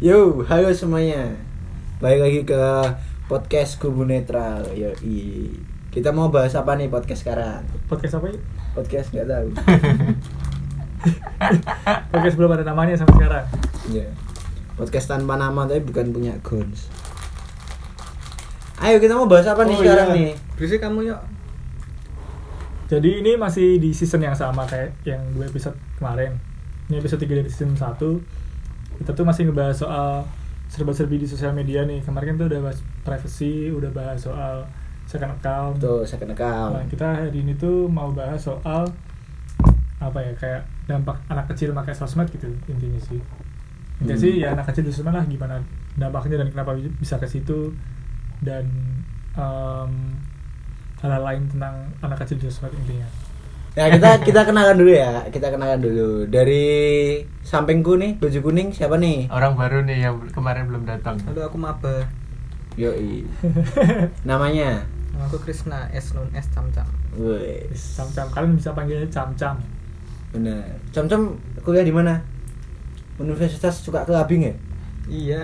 Yo, halo semuanya. Balik lagi ke podcast Kubu Netral. Yo, kita mau bahas apa nih podcast sekarang? podcast apa ya? Podcast nggak tahu. Podcast belum ada namanya sampai sekarang. Iya. Podcast tanpa nama tapi bukan punya Gons. Ayo kita mau bahas apa nih Oh, sekarang iya. nih? Berisik kamu yuk. Jadi ini masih di season yang sama kayak yang dua episode kemarin. Ini episode 3 dari season 1. Kita tuh masih ngebahas soal serba-serbi di sosial media nih. Kemarin kan tuh udah bahas privacy, udah bahas soal second account. Tuh, second Nah, account. kita hari ini tuh mau bahas soal apa ya kayak dampak anak kecil pakai sosmed gitu intinya sih. Intinya Hmm. sih ya anak kecil di sosmed lah gimana dampaknya dan kenapa bisa ke situ dan em, hal-hal lain tentang anak kecil di sosmed intinya. Nah, kita kita kenalan dulu ya. Kita kenalan dulu. Dari sampingku nih, baju kuning siapa nih? Orang baru nih yang kemarin belum datang. Halo aku Maba. Yoi. Namanya. Nama aku Krisna S non S Cam Cam. Woi. Cam-cam kalian bisa panggilnya cam-cam. Benar. Cam-cam kuliah di mana? Universitas suka ke Abing ya? Iya.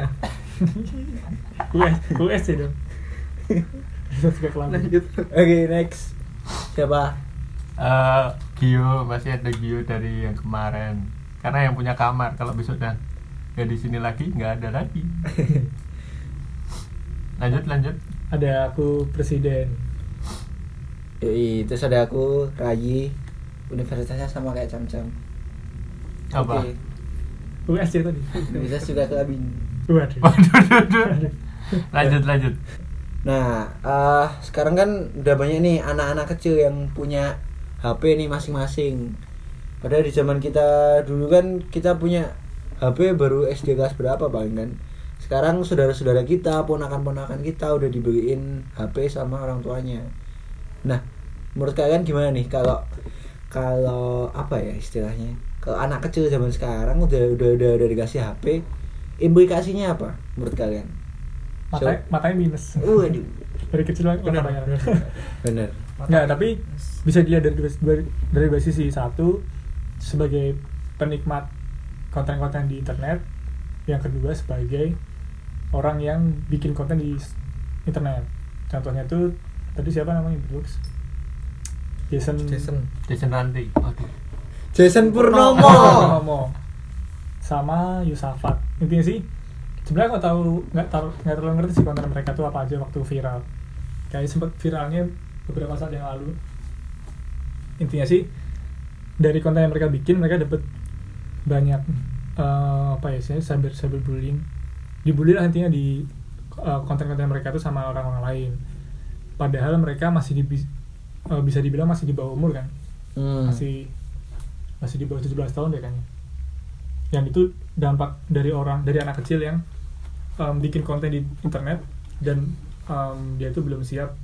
US, US sih dong. Suka. Lanjut. Oke, next. Siapa? Eh, Gio masih ada Gio dari yang kemarin. Karena yang punya kamar kalau besok udah nggak di sini lagi nggak ada lagi. lanjut lanjut. Ada aku presiden. Yoi, terus ada aku, Rayi. Universitasnya sama kayak Cam-cam. Apa? Oke. US sih tadi. Universitas juga ke. Waduh. Waduh. lanjut lanjut. Nah, eh sekarang kan udah banyak nih anak-anak kecil yang punya HP nih masing-masing. Padahal di zaman kita dulu kan kita punya HP baru SD kelas berapa paling kan. Sekarang saudara-saudara kita, ponakan-ponakan kita udah dibeliin HP sama orang tuanya. Nah, menurut kalian gimana nih kalau kalau apa ya istilahnya? Kalau anak kecil zaman sekarang udah udah udah, udah dikasih HP, implikasinya apa menurut kalian? Matanya, matanya minus. Waduh. Dari kecil Benar, matanya. benar. Bener. Nggak, tapi bisa dilihat dari dua, dua- dari dua sisi. Satu, sebagai penikmat konten-konten di internet. Yang kedua, sebagai orang yang bikin konten di internet. Contohnya tuh, tadi siapa namanya? Brooks? Jason. Jason. Jason Ranti. Waduh. Jason Purnomo. Purnomo. Sama Yusafat. Intinya sih, sebenarnya nggak tahu nggak tahu nggak terlalu ngerti sih konten mereka tuh apa aja waktu viral. Kayak sempat viralnya beberapa saat yang lalu. Intinya sih dari konten yang mereka bikin mereka dapat banyak eh, apa ya sih cyber cyberbullying. Dibully lah intinya di eh, konten-konten mereka tuh sama orang-orang lain. Padahal mereka masih di, eh, bisa dibilang masih di bawah umur kan Hmm. masih masih di bawah 17 tahun deh kayaknya yang itu dampak dari orang dari anak kecil yang um, bikin konten di internet dan um, dia itu belum siap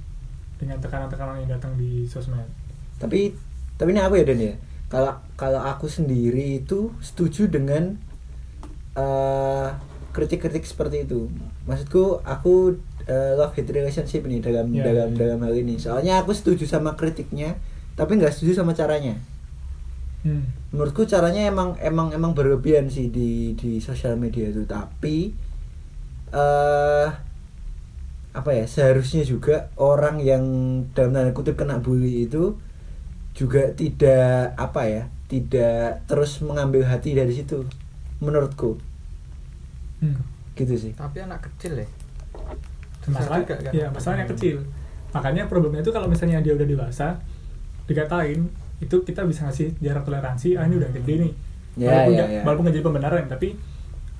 dengan tekanan-tekanan yang datang di sosmed Tapi tapi ini aku ya Dan ya. Kalau kalau aku sendiri itu setuju dengan eh, kritik-kritik seperti itu. Maksudku aku eh, love hate relationship nih dalam Ya, dalam ya. dalam hal ini. Soalnya aku setuju sama kritiknya, tapi nggak setuju sama caranya. hmm. Menurutku caranya emang emang emang berlebihan sih di di sosial media itu. Tapi eh apa ya seharusnya juga orang yang dalam tanda kutip kena bully itu juga tidak apa ya tidak terus mengambil hati dari situ menurutku Hmm. gitu sih Tapi anak kecil ya. masalah juga kan? ya masalahnya kecil makanya problemnya itu kalau misalnya dia udah dewasa dikatain itu kita bisa ngasih jarak toleransi ah ini udah gede nih Ya, walaupun ya, nggak- ya. walaupun nggak jadi pembenaran tapi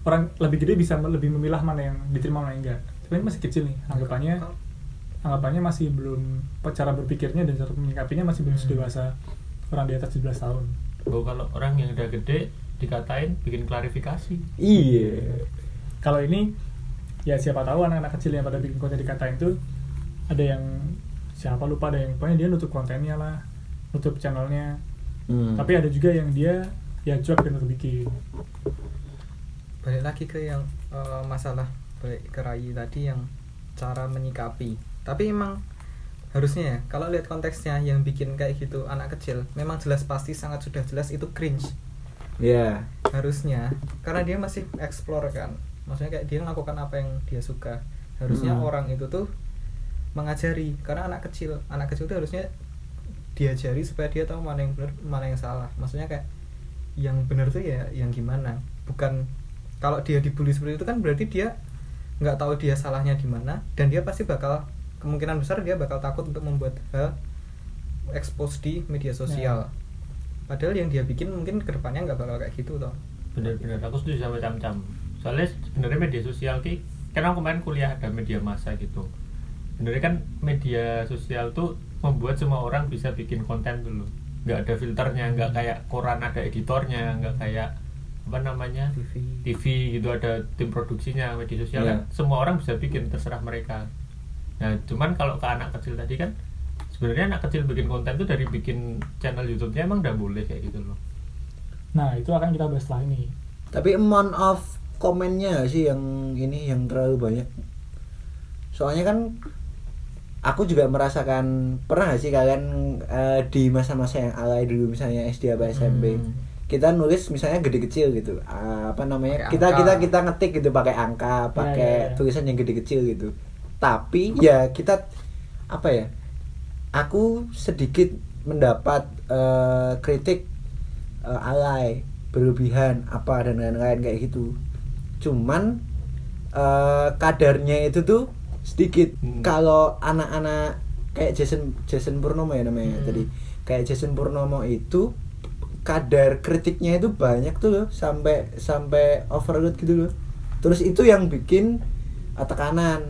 orang lebih gede bisa lebih memilah mana yang diterima mana yang enggak ini masih kecil nih anggapannya anggapannya masih belum cara berpikirnya dan cara menyikapinya masih belum Hmm. sedewasa orang di atas 17 tahun Oh, kalau orang yang udah gede dikatain bikin klarifikasi. iya kalau ini ya siapa tahu anak-anak kecil yang pada bikin konten dikatain tuh ada yang siapa lupa ada yang pokoknya dia nutup kontennya lah nutup channelnya Hmm. tapi ada juga yang dia ya cuek dan bikin Balik lagi ke yang eh, masalah balik ke Rai tadi yang cara menyikapi. Tapi emang harusnya ya kalau lihat konteksnya yang bikin kayak gitu anak kecil memang jelas pasti sangat sudah jelas itu cringe Iya. harusnya karena dia masih explore kan maksudnya kayak dia melakukan apa yang dia suka harusnya Hmm. orang itu tuh mengajari karena anak kecil anak kecil tuh harusnya diajari supaya dia tahu mana yang benar mana yang salah maksudnya kayak yang benar tuh ya yang gimana bukan kalau dia dibully seperti itu kan berarti dia nggak tahu dia salahnya di mana dan dia pasti bakal kemungkinan besar dia bakal takut untuk membuat hal expose di media sosial. Padahal yang dia bikin mungkin ke depannya nggak bakal kayak gitu toh. Bener-bener aku setuju sama cam-cam. Soalnya sebenarnya media sosial ki karena aku kemarin kuliah ada media massa gitu. Sebenarnya kan media sosial tuh membuat semua orang bisa bikin konten dulu. Nggak ada filternya nggak kayak koran ada editornya nggak kayak apa namanya TV TV gitu ada tim produksinya media sosial Iya. kan semua orang bisa bikin terserah mereka nah cuman kalau ke anak kecil tadi kan sebenarnya anak kecil bikin konten tuh dari bikin channel YouTube-nya emang udah boleh kayak gitu loh Nah, itu akan kita bahas setelah ini. Tapi amount of komennya sih yang ini yang terlalu banyak. Soalnya kan aku juga merasakan pernah gak sih kalian eh, di masa-masa yang alay dulu misalnya SD apa SMP Hmm. Kita nulis misalnya gede kecil gitu Ah, apa namanya Pakai kita angka. kita kita ngetik gitu pakai angka pakai ya, ya. tulisan yang gede kecil gitu tapi ya kita apa ya aku sedikit mendapat eh, kritik eh, alay berlebihan apa dan lain-lain kayak gitu cuman eh, kadarnya itu tuh sedikit Hmm. kalau anak-anak kayak Jason Jason Purnomo ya namanya Hmm. tadi kayak Jason Purnomo itu kadar kritiknya itu banyak tuh loh sampai sampai overload gitu loh terus itu yang bikin tekanan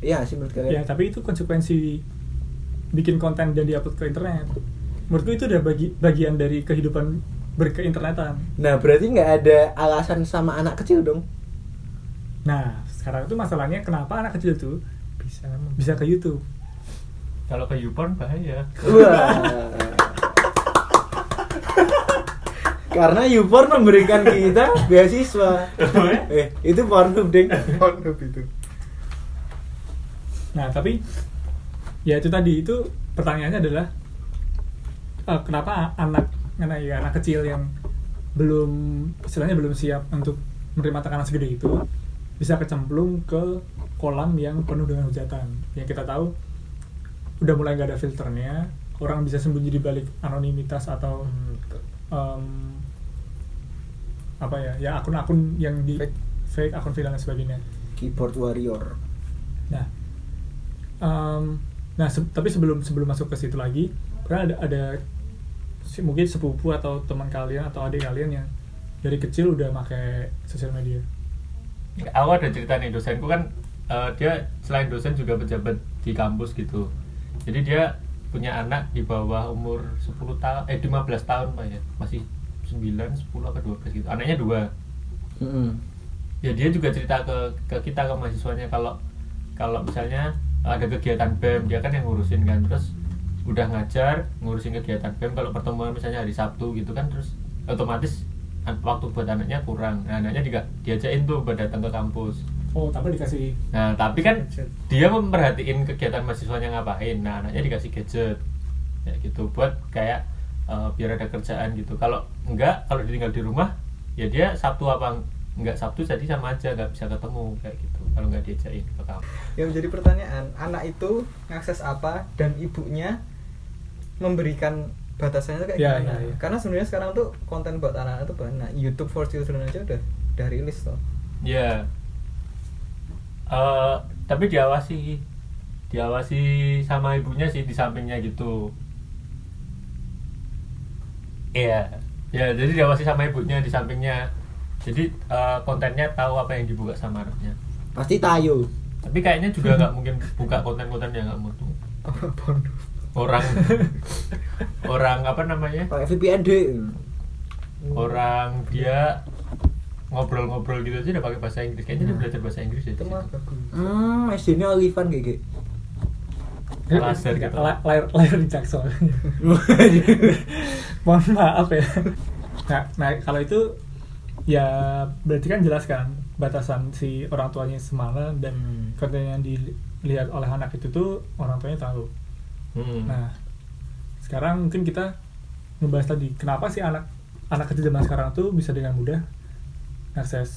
Iya sih menurut kalian Ya, tapi itu konsekuensi bikin konten dan diupload ke internet. Menurutku itu udah bagi, bagian dari kehidupan berkeinternetan. nah berarti nggak ada alasan sama anak kecil dong Nah, sekarang itu masalahnya kenapa anak kecil tuh bisa bisa ke YouTube? kalau ke YouPorn bahaya Wah. Karena YouPorn memberikan kita beasiswa. eh, itu Pornhub, Ding. Pornhub itu Nah, tapi ya itu tadi itu pertanyaannya adalah eh, kenapa anak anak ya anak kecil yang belum istilahnya belum siap untuk menerima tekanan segede itu bisa kecemplung ke kolam yang penuh dengan hujatan. Yang kita tahu udah mulai nggak ada filternya, orang bisa sembunyi di balik anonimitas atau em, apa ya ya akun-akun yang di Fake. fake akun fake dan sebagainya. Keyboard warrior. Nah, em, nah se- tapi sebelum sebelum masuk ke situ lagi, pernah ada ada si- mungkin sepupu atau teman kalian atau adik kalian yang dari kecil udah pakai sosial media. aku ada cerita nih dosenku kan eh, dia selain dosen juga pejabat di kampus gitu jadi dia punya anak di bawah umur 10 tahun eh 15 tahun pak ya masih 9, 10 apa 12 gitu. Anaknya dua. Mm-mm. ya dia juga cerita ke ke kita ke mahasiswanya kalau kalau misalnya ada kegiatan BEM dia kan yang ngurusin kan. Terus udah ngajar ngurusin kegiatan BEM kalau pertemuan misalnya hari Sabtu gitu kan terus otomatis waktu buat anaknya kurang. Nah, anaknya juga diajakin tuh buat datang ke kampus. Oh, tapi dikasih nah tapi kan Gadget. dia memperhatiin kegiatan mahasiswanya ngapain. Nah anaknya dikasih gadget. Ya gitu buat kayak eh, biar ada kerjaan gitu kalau enggak kalau ditinggal di rumah ya dia Sabtu apa enggak Sabtu jadi sama aja nggak bisa ketemu kayak gitu kalau nggak diajakin ke kampus yang menjadi pertanyaan anak itu ngakses apa dan ibunya memberikan batasannya kayak Ya, gimana ya, ya. karena sebenarnya sekarang tuh konten buat anak-anak tuh banyak YouTube for Children aja udah udah rilis tuh Ya. Eh, tapi diawasi, diawasi sama ibunya sih di sampingnya gitu. Iya. Ya, jadi diawasi sama ibunya di sampingnya. Jadi eh, kontennya tahu apa yang dibuka sama anaknya. Pasti tayo. Tapi kayaknya juga nggak mungkin buka konten-konten yang nggak mutu. Orang orang apa namanya? Pakai VPN deh. Orang dia ngobrol-ngobrol gitu aja udah pakai bahasa Inggris. Kayaknya dia Nah. belajar bahasa Inggris ya. Hmm, SD ini Olivan kayak gitu. Laser gitu. La- layar layar di Jaksel. Mohon maaf ya. Nah, nah kalau itu ya berarti kan jelas kan batasan si orang tuanya semana dan Hmm. konten yang dilihat oleh anak itu tuh orang tuanya tahu. Hmm. Nah, sekarang mungkin kita ngebahas tadi kenapa sih anak anak kecil zaman sekarang tuh bisa dengan mudah akses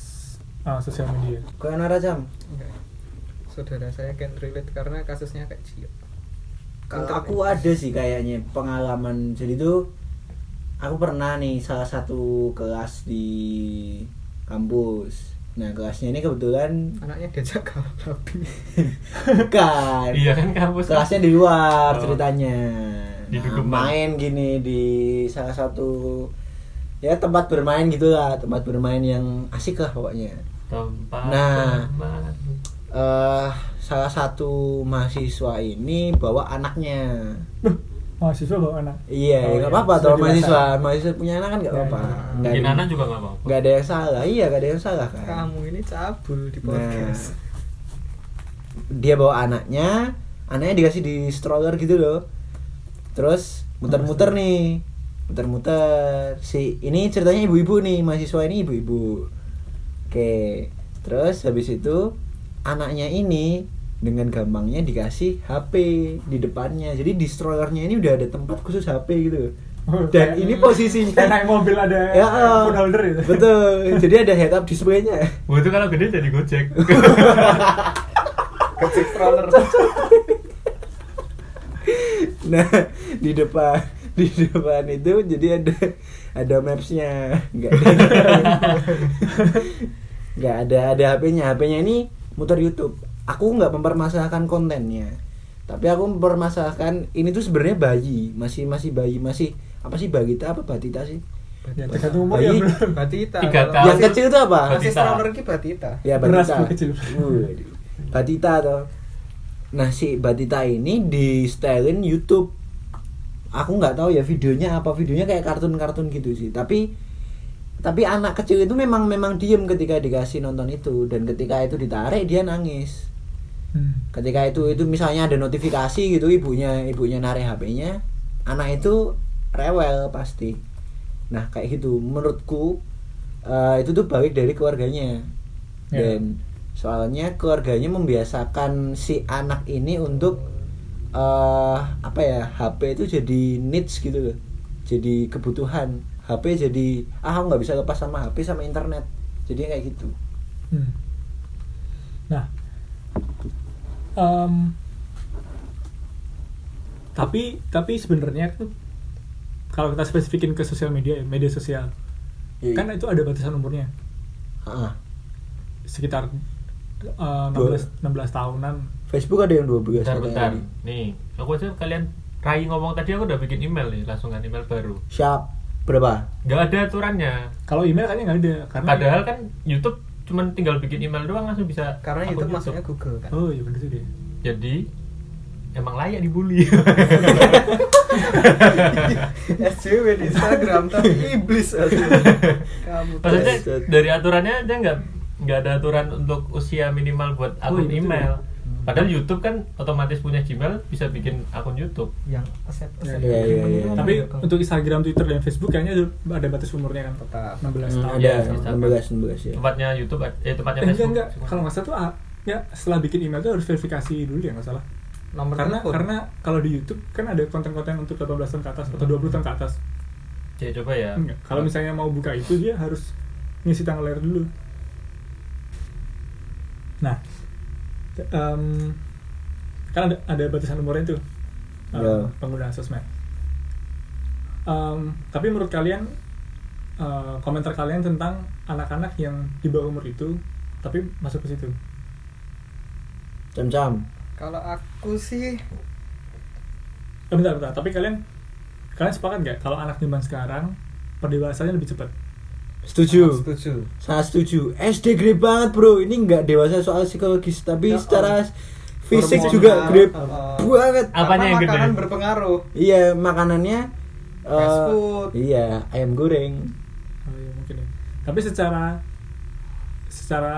uh, sosial media. Kayak Nara Jam. Saudara saya can relate karena kasusnya kayak Cio Kalau aku ada sih kayaknya pengalaman. Jadi tuh aku pernah nih salah satu kelas di kampus. Nah kelasnya ini kebetulan anaknya diajak ke rapi bukan. iya kan kampus kelasnya di luar Oh. ceritanya Di Nah, main gini di salah satu ya tempat bermain gitulah tempat bermain yang asik lah pokoknya tempat Nah. bermain. eh salah satu mahasiswa ini bawa anaknya mahasiswa bawa anak. iya Oh, ya nggak iya. apa-apa kalau mahasiswa mahasiswa punya anak kan nggak Ya, apa-apa ya. nggak bikin ada anak juga nggak apa-apa nggak ada yang salah iya nggak ada yang salah kan kamu ini cabul di Nah, podcast dia bawa anaknya, anaknya dikasih di stroller gitu loh. Terus muter-muter nih, muter-muter. Si ini ceritanya ibu-ibu nih, mahasiswa ini ibu-ibu. Oke, terus habis itu anaknya ini dengan gampangnya dikasih HP di depannya. Jadi di strollernya ini udah ada tempat khusus HP gitu. Oh, Dan kayak- ini posisinya Kayak naik mobil ada Ya, eh, phone holder gitu. Betul. Jadi ada head up display-nya. Wah itu kalau gede jadi gojek kecil stroller nah di depan di depan itu jadi ada ada mapsnya nggak ada nggak ada ada HP-nya HP-nya ini muter YouTube aku nggak mempermasalahkan kontennya. Tapi aku mempermasalahkan ini tuh sebenarnya bayi. Masih masih bayi masih apa sih bagita apa batita sih? Ya, tergantung umur ya, Bayi. bro. batita. Tiga tahun. yang masih- kecil itu apa? masih Batita. ki batita. Ya batita. batita toh. Nah si batita ini di stylein YouTube. Aku nggak tahu ya videonya apa. Videonya kayak kartun-kartun gitu sih. Tapi tapi anak kecil itu memang memang diem ketika dikasih nonton itu. Dan ketika itu ditarik dia nangis Hmm. ketika itu itu misalnya ada notifikasi gitu ibunya ibunya narik HP-nya anak itu rewel pasti. Nah kayak gitu. Menurutku eh, itu tuh balik dari keluarganya. Ya. dan soalnya keluarganya membiasakan si anak ini untuk eh apa ya HP itu jadi needs gitu loh. Jadi kebutuhan. HP jadi ah nggak bisa lepas sama HP sama internet. Jadi kayak gitu. Hmm. Nah, em, tapi tapi sebenarnya kalau kita spesifikin ke sosial media, ya, media sosial, Iya. kan itu ada batasan umurnya Ah, sekitar eh, 16 16 tahunan. Facebook ada yang 12 bentar katanya bentar nih aku aja kalian Rai ngomong tadi aku udah bikin email nih langsungan email baru Siap. Berapa? nggak ada aturannya Kalau email kayaknya nggak ada karena padahal kan YouTube cuman tinggal bikin email doang langsung bisa karena YouTube masuknya Google kan Oh iya benar juga. ya. jadi emang layak dibully SJW di Instagram tapi iblis kamu maksudnya dari aturannya aja nggak nggak ada aturan untuk usia minimal buat akun iya, betul. Padahal YouTube kan otomatis punya Gmail bisa bikin akun YouTube yang accept Ya, accept iya, iya, agreement iya. itu kan Tapi Google. untuk Instagram, Twitter dan Facebook kayaknya ada batas umurnya kan tetap 16 Hmm, tahun. Iya, ada bisa. 16 16 ya. tempatnya YouTube eh tempatnya Eh, enggak Facebook enggak kalau nggak salah tuh ah, ya setelah bikin email tuh harus verifikasi dulu ya nggak salah nomor karena telepon. karena kalau di YouTube kan ada konten-konten untuk 18 tahun ke atas atau 20 tahun ke atas ya coba ya enggak kalau misalnya mau buka itu dia harus ngisi tanggal lahir dulu nah em, kan ada, ada batasan umurnya tuh em, Ya. penggunaan sosmed Em, tapi menurut kalian eh, komentar kalian tentang anak-anak yang di bawah umur itu tapi masuk ke situ Cam-cam. kalau aku sih Eh, bentar, bentar. Tapi kalian kalian sepakat nggak kalau anak zaman sekarang perdebasannya lebih cepat? Setuju. sangat setuju Sangat setuju. SD gede banget, Bro. Ini nggak dewasa soal psikologis, tapi Ya, secara oh. fisik Hormonal, juga gede uh, banget. Apanya yang gede? makanan berpengaruh Iya, makanannya Fast food. Iya, ayam goreng. Oh, iya, mungkin ya. Tapi secara secara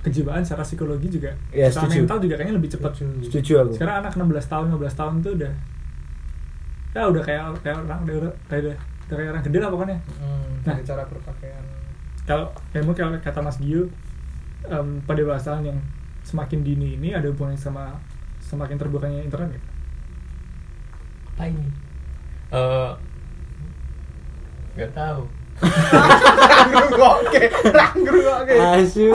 kejiwaan, secara psikologi juga, Ya, secara setuju. mental juga kayaknya lebih cepat. Setuju aku. Sekarang anak 16 tahun, 15 tahun tuh udah ya udah kayak kayak orang udah, udah kayak udah, kayak orang gede lah pokoknya. hmm, Nah. dari cara berpakaian Kalau mungkin kalau kata Mas Gio, em, pendewasaan yang semakin dini ini ada hubungannya sama semakin terbukanya internet ya? apa ini eh nggak tahu Oke, oke. asu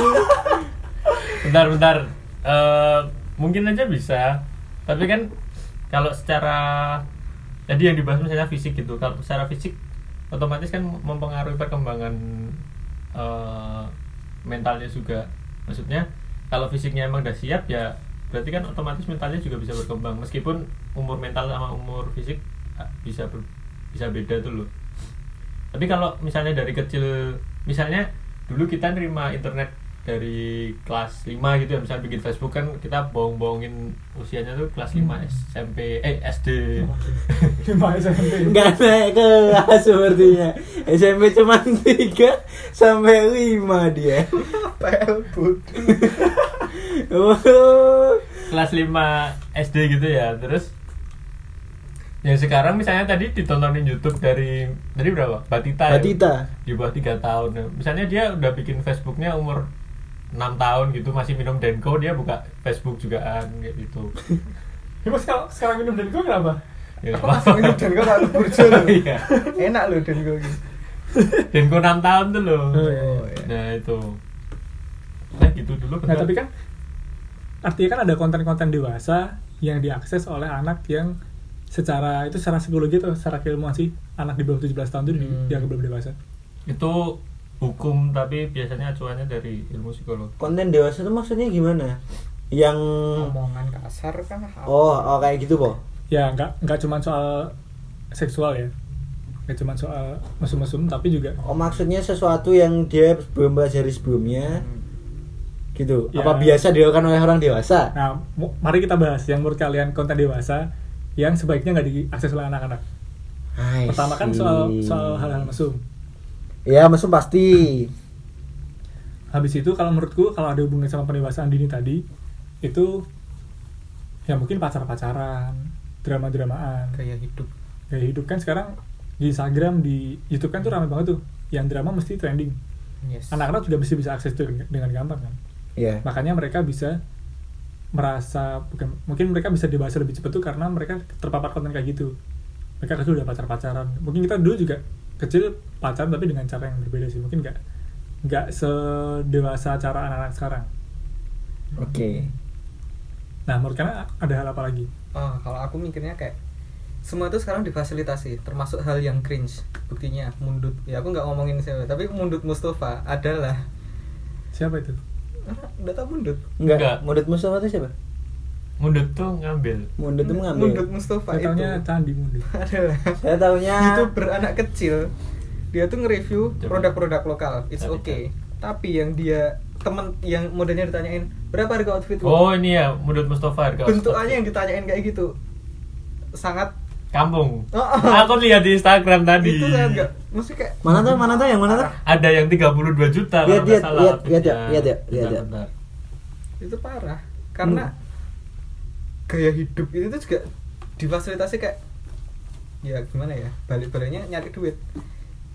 bentar bentar Eh, mungkin aja bisa tapi kan kalau secara jadi yang dibahas misalnya fisik gitu. Kalau secara fisik otomatis kan mempengaruhi perkembangan eh, mentalnya juga. Maksudnya kalau fisiknya emang udah siap ya berarti kan otomatis mentalnya juga bisa berkembang. Meskipun umur mental sama umur fisik ah, bisa ber- bisa beda tuh loh. Tapi kalau misalnya dari kecil misalnya dulu kita nerima internet dari kelas 5 gitu ya misalnya bikin Facebook kan kita bohong-bohongin usianya tuh kelas 5 SMP eh SD Lima SMP. nggak naik kelas sepertinya SMP cuma 3 sampai 5 dia PL oh. kelas 5 SD gitu ya terus yang sekarang misalnya tadi ditontonin YouTube dari dari berapa Batita ya? Batita. di bawah tiga tahun misalnya dia udah bikin Facebooknya umur 6 tahun gitu masih minum Denko dia buka Facebook jugaan kayak gitu Ya, Mas, kalau sekarang minum gue kenapa? ya Aku apa-apa. minum gue tak burjo loh. Iya. Enak loh gue gitu. Denko 6 tahun tuh loh Oh, iya, iya. Oh, iya. nah itu nah gitu dulu Nah, tapi kan artinya kan ada konten-konten dewasa yang diakses oleh anak yang secara itu secara psikologi atau secara keilmuan sih anak di bawah 17 tahun itu Hmm. dianggap belum dewasa. itu hukum tapi biasanya acuannya dari ilmu psikologi konten dewasa itu maksudnya gimana yang Omongan kasar kan oh oh kayak gitu po Ya nggak nggak cuma soal seksual ya, nggak cuma soal mesum-mesum tapi juga oh maksudnya sesuatu yang dia belum pelajari sebelumnya Hmm. gitu Ya. apa biasa dilakukan oleh orang dewasa Nah, mari kita bahas yang menurut kalian konten dewasa yang sebaiknya nggak diakses oleh anak-anak. Pertama kan soal soal hal-hal mesum. Ya mesum pasti Habis itu kalau menurutku kalau ada hubungan sama pendewasaan dini tadi itu ya mungkin pacar-pacaran, drama-dramaan, Gaya hidup. gaya hidup kan sekarang di Instagram, di YouTube kan tuh ramai banget tuh. Yang drama mesti trending. Yes. Anak-anak juga bisa bisa akses itu dengan gampang kan. ya Makanya mereka bisa merasa bukan mungkin mereka bisa dibahas lebih cepat tuh karena mereka terpapar konten kayak gitu. Mereka kecil udah pacar-pacaran. Mungkin kita dulu juga kecil pacaran tapi dengan cara yang berbeda sih. Mungkin nggak nggak sedewasa cara anak-anak sekarang. oke Nah, menurut kalian ada hal apa lagi? Oh, kalau aku mikirnya kayak semua itu sekarang difasilitasi, termasuk hal yang cringe. Buktinya mundut. Ya aku nggak ngomongin siapa, tapi mundut Mustafa adalah Siapa itu? Ah, udah tau mundut. enggak, Enggak. mundut Mustafa itu siapa mundut tuh ngambil mundut itu mengambil Mundut Mustafa Saya itu taunya Candi Mundur. adalah saya taunya youtuber anak kecil. Dia tuh nge-review Coba. produk-produk lokal. It's Tapi, okay. Tapi yang dia temen yang modelnya ditanyain berapa harga outfit lu?" oh ini ya mundut Mustafa harga bentukannya yang ditanyain kayak gitu sangat kampung Oh, oh. aku lihat di Instagram tadi itu sangat enggak mesti kayak mana tuh mana tuh yang mana tuh ada yang 32 juta Lihat, kalau lihat, salah lihat, lihat lihat lihat bentar. itu parah karena gaya hidup itu tuh juga difasilitasi kayak ya gimana ya balik-baliknya nyari duit.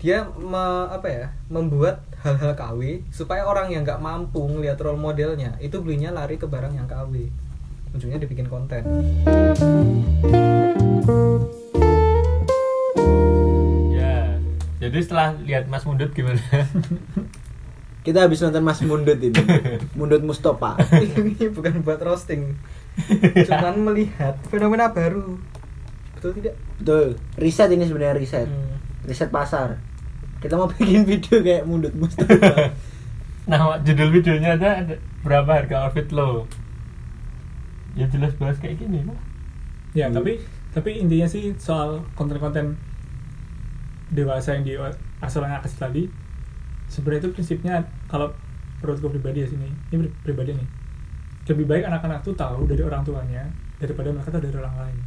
Dia me- apa ya membuat hal-hal KW supaya orang yang nggak mampu ngelihat role modelnya itu belinya lari ke barang yang KW ujungnya dibikin konten. Ya jadi setelah lihat Mas Mundut gimana? Kita habis nonton Mas Mundut ini. Mundut Mustafa ini bukan buat roasting cuman melihat fenomena baru. Betul tidak? Betul. Riset ini sebenarnya riset. Hmm. riset pasar. Kita mau bikin video kayak Mundut Mustafa nah judul videonya ada, ada berapa harga outfit lo? Ya jelas bahas kayak gini lah Ya, Hmm. tapi tapi intinya sih soal konten-konten dewasa yang di asal akses tadi sebenarnya itu prinsipnya kalau menurutku pribadi ya sini ini pri- pribadi nih lebih baik anak-anak tuh tahu dari orang tuanya daripada mereka tahu dari orang lain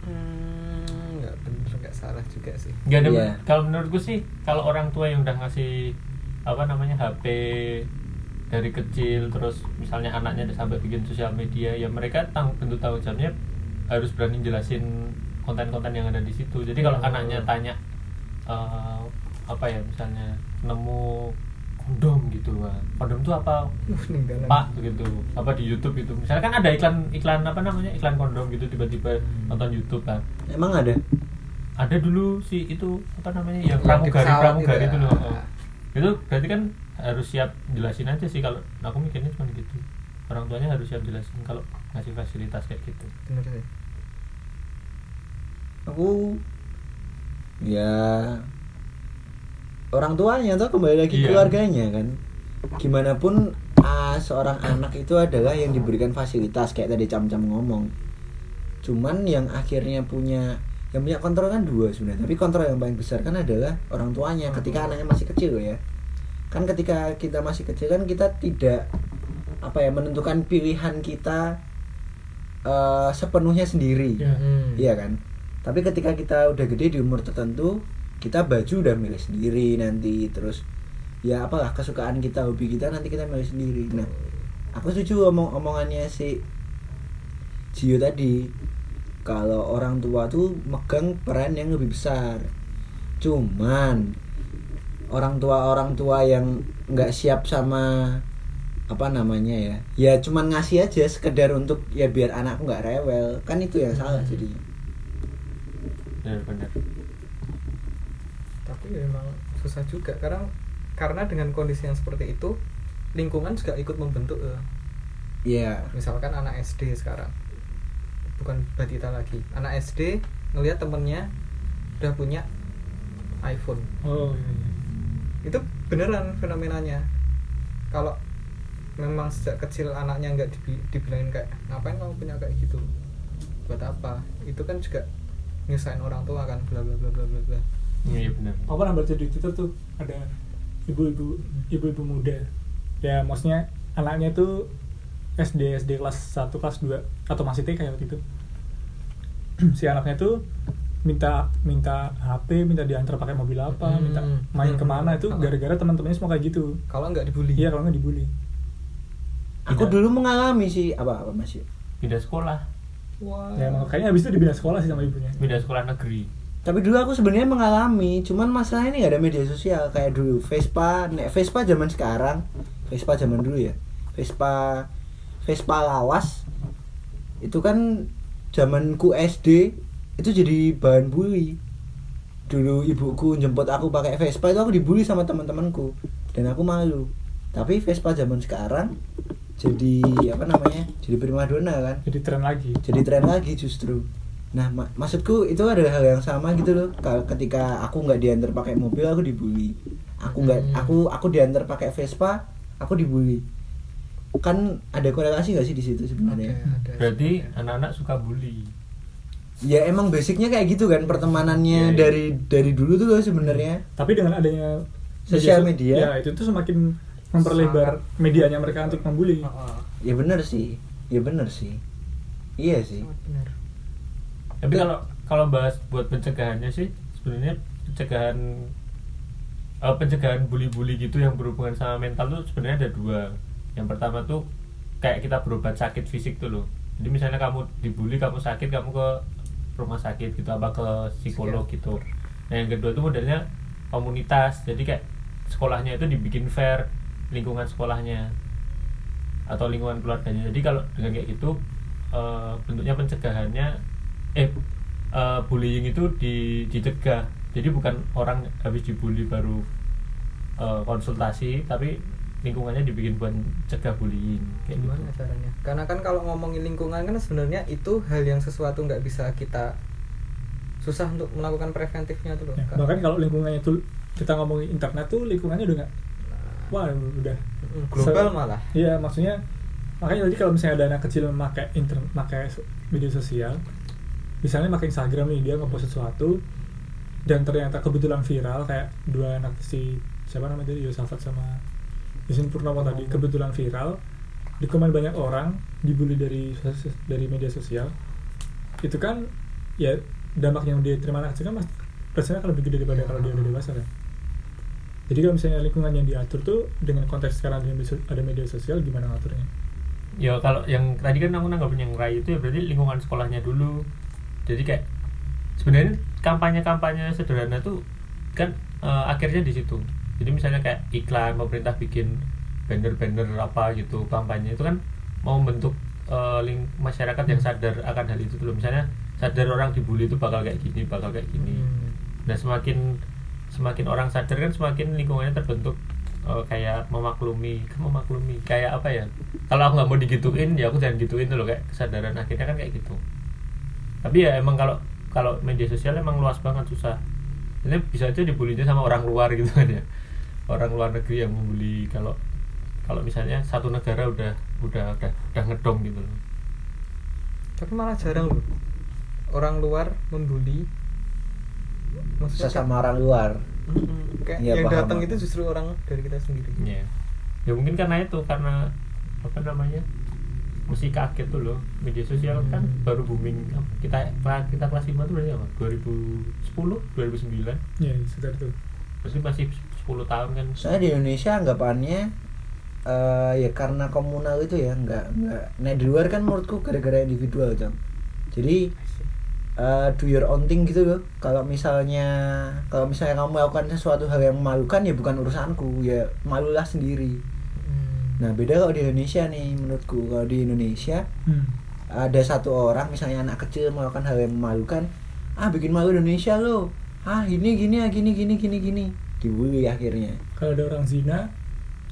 Hmm, nggak bener nggak salah juga sih Gak ada Iya. kalau menurutku sih kalau orang tua yang udah ngasih apa namanya HP dari kecil terus misalnya anaknya udah sampai bikin sosial media ya mereka tang bentuk tanggung jawabnya harus berani jelasin konten-konten yang ada di situ jadi kalau Hmm. anaknya tanya eh, apa ya misalnya nemu kondom gitu Wah, kondom itu apa Uh, pak gitu apa di YouTube gitu. Misalnya kan ada iklan iklan apa namanya iklan kondom gitu tiba-tiba nonton YouTube kan emang ada? Ada dulu si itu apa namanya yang di pramugari pramugari itu itu ya. loh. Oh. itu berarti kan harus siap jelasin aja sih kalau aku mikirnya cuma gitu. Orang tuanya harus siap jelasin kalau ngasih fasilitas kayak gitu. Bener sih. Aku ya orang tuanya tuh kembali lagi Iya. keluarganya kan gimana pun ah, seorang anak itu adalah yang diberikan fasilitas kayak tadi cam-cam ngomong cuman yang akhirnya punya yang punya kontrol kan dua sebenarnya tapi kontrol yang paling besar kan adalah orang tuanya ketika anaknya masih kecil ya kan ketika kita masih kecil kan kita tidak apa ya menentukan pilihan kita eh, sepenuhnya sendiri Ya. Hmm. Iya kan? Tapi ketika kita udah gede di umur tertentu, kita baju udah milih sendiri nanti terus ya apalah kesukaan kita, hobi kita nanti kita milih sendiri. Nah, aku setuju omong omongannya si Gio tadi. Kalau orang tua tuh megang peran yang lebih besar. Cuman orang tua orang tua yang nggak siap sama apa namanya ya ya cuman ngasih aja sekedar untuk ya biar anakku nggak rewel kan itu yang salah jadi benar-benar tapi ya emang susah juga. Karena karena dengan kondisi yang seperti itu lingkungan juga ikut membentuk ya. ya misalkan anak SD sekarang. Bukan batita lagi. Anak SD ngelihat temennya udah punya iPhone. Oh iya, iya. itu beneran fenomenanya. Kalau memang sejak kecil anaknya nggak dibi- dibilangin kayak ngapain kamu punya kayak gitu? Buat apa? Itu kan juga nyusahin orang tua kan bla bla bla bla bla bla iya iya, benar. Apa pernah baca di Twitter tuh ada ibu-ibu ibu-ibu muda. Ya maksudnya anaknya tuh SD SD kelas 1 kelas 2 atau masih TK ya waktu itu. Si anaknya tuh minta minta HP minta diantar pakai mobil apa Hmm, minta main bener, ke mana bener. itu gara-gara teman-temannya semua kayak gitu. Kalau nggak dibully? Iya kalau nggak dibully. Aku Tidak. dulu mengalami sih. Apa apa masih? Pindah sekolah. Wah. Ya emang kayaknya habis itu dibina sekolah sih sama ibunya. Pindah sekolah negeri tapi dulu aku sebenarnya mengalami cuman masalahnya ini nggak ada media sosial. Kayak dulu Vespa nek Vespa zaman sekarang Vespa zaman dulu ya. Vespa Vespa lawas itu kan zamanku SD itu jadi bahan bully. Dulu ibuku jemput aku pakai Vespa itu aku dibully sama teman-temanku. Dan aku malu. Tapi Vespa zaman sekarang jadi apa namanya jadi primadona kan. Jadi tren lagi. Jadi tren lagi justru nah mak- maksudku itu adalah hal yang sama gitu loh. Kalau ketika aku nggak diantar pakai mobil aku dibully. Aku nggak Hmm. aku aku diantar pakai Vespa aku dibully. Kan ada korelasi nggak sih di situ Oke, sebenarnya ada. berarti anak-anak suka bully. Ya emang basicnya kayak gitu kan pertemanannya Iya, iya. dari dari dulu tuh loh sebenarnya. Tapi dengan adanya Sosial so- media. ya itu tuh semakin memperlebar medianya mereka untuk membuli. Heeh. ya bener sih ya bener sih. Iya sih. Sangat benar tapi kalau kalau bahas buat pencegahannya sih sebenarnya pencegahan eh, pencegahan bully-bully gitu yang berhubungan sama mental tuh sebenarnya ada dua. Yang pertama tuh kayak kita berobat sakit fisik tuh loh. Jadi misalnya kamu dibully kamu sakit kamu ke rumah sakit gitu apa ke psikolog gitu. Nah yang kedua tuh modelnya komunitas. Jadi kayak sekolahnya itu dibikin fair lingkungan sekolahnya atau lingkungan keluarganya. Jadi kalau dengan kayak gitu eh, bentuknya pencegahannya eh eh, bullying itu di, dicegah. Jadi bukan orang habis dibully baru eh, konsultasi tapi lingkungannya dibikin buat cegah bullying kayak gimana gitu caranya? Karena kan kalau ngomongin lingkungan kan sebenarnya itu hal yang sesuatu nggak bisa kita susah untuk melakukan preventifnya tuh loh Ya, bahkan kalau lingkungannya tuh kita ngomongin internet tuh lingkungannya udah nggak Nah, wah udah. Global Se- malah. Iya maksudnya makanya jadi kalau misalnya ada anak kecil memakai internet pakai so- media sosial misalnya pakai Instagram nih dia ngepost sesuatu dan ternyata kebetulan viral kayak dua anak si siapa namanya tadi? Yosafat sama Yusin Purnomo tadi kebetulan viral di komen banyak orang dibully dari dari media sosial. Itu kan ya dampak yang dia terima anak kecil kan mas rasanya akan lebih gede daripada kalau dia udah dewasa kan? Jadi kalau misalnya lingkungan yang diatur tuh dengan konteks sekarang ada media, ada media sosial gimana ngaturnya? Ya kalau yang tadi kan aku nanggapin yang rai itu ya berarti lingkungan sekolahnya dulu jadi kayak sebenarnya kampanye-kampanye sederhana tuh kan eh, akhirnya di situ. Jadi misalnya kayak iklan pemerintah bikin banner-banner apa gitu kampanye itu kan mau membentuk eh, ling- masyarakat yang sadar akan hal itu dulu. Misalnya sadar orang dibully itu bakal kayak gini bakal kayak gini. Hmm. nah semakin semakin orang sadar kan semakin lingkungannya terbentuk eh, kayak memaklumi kan memaklumi kayak apa ya? Kalau aku nggak mau digituin ya aku jangan gituin tuh loh kayak kesadaran akhirnya kan kayak gitu tapi ya emang kalau kalau media sosial emang luas banget susah. Ini bisa aja dibulinya sama orang luar gitu kan ya. Orang luar negeri yang membuli kalau kalau misalnya satu negara udah udah udah, udah ngedong gitu loh. Tapi malah jarang loh. Orang luar membuli. Maksudnya sesama orang luar. Kayak Iya, yang paham, datang itu justru orang dari kita sendiri. Ya ya mungkin karena itu karena apa namanya mesti kaget tuh loh. Media sosial kan Hmm. baru booming. Kita kita kelas 5 tuh berarti apa? 2010 2009 ya sekitar itu. Pasti masih 10 tahun kan. Saya di Indonesia anggapannya eh ya karena komunal itu ya nggak nggak. Nah di luar kan menurutku gara-gara individual jam jadi eh, do your own thing gitu loh. Kalau misalnya kalau misalnya kamu melakukan sesuatu hal yang memalukan ya bukan urusanku. Ya malulah sendiri. Nah beda kalau di Indonesia nih menurutku. Kalau di Indonesia hmm. ada satu orang misalnya anak kecil melakukan hal yang memalukan ah bikin malu Indonesia lo. Ah ini gini ah gini gini gini gini. Dibully akhirnya. Kalau ada orang zina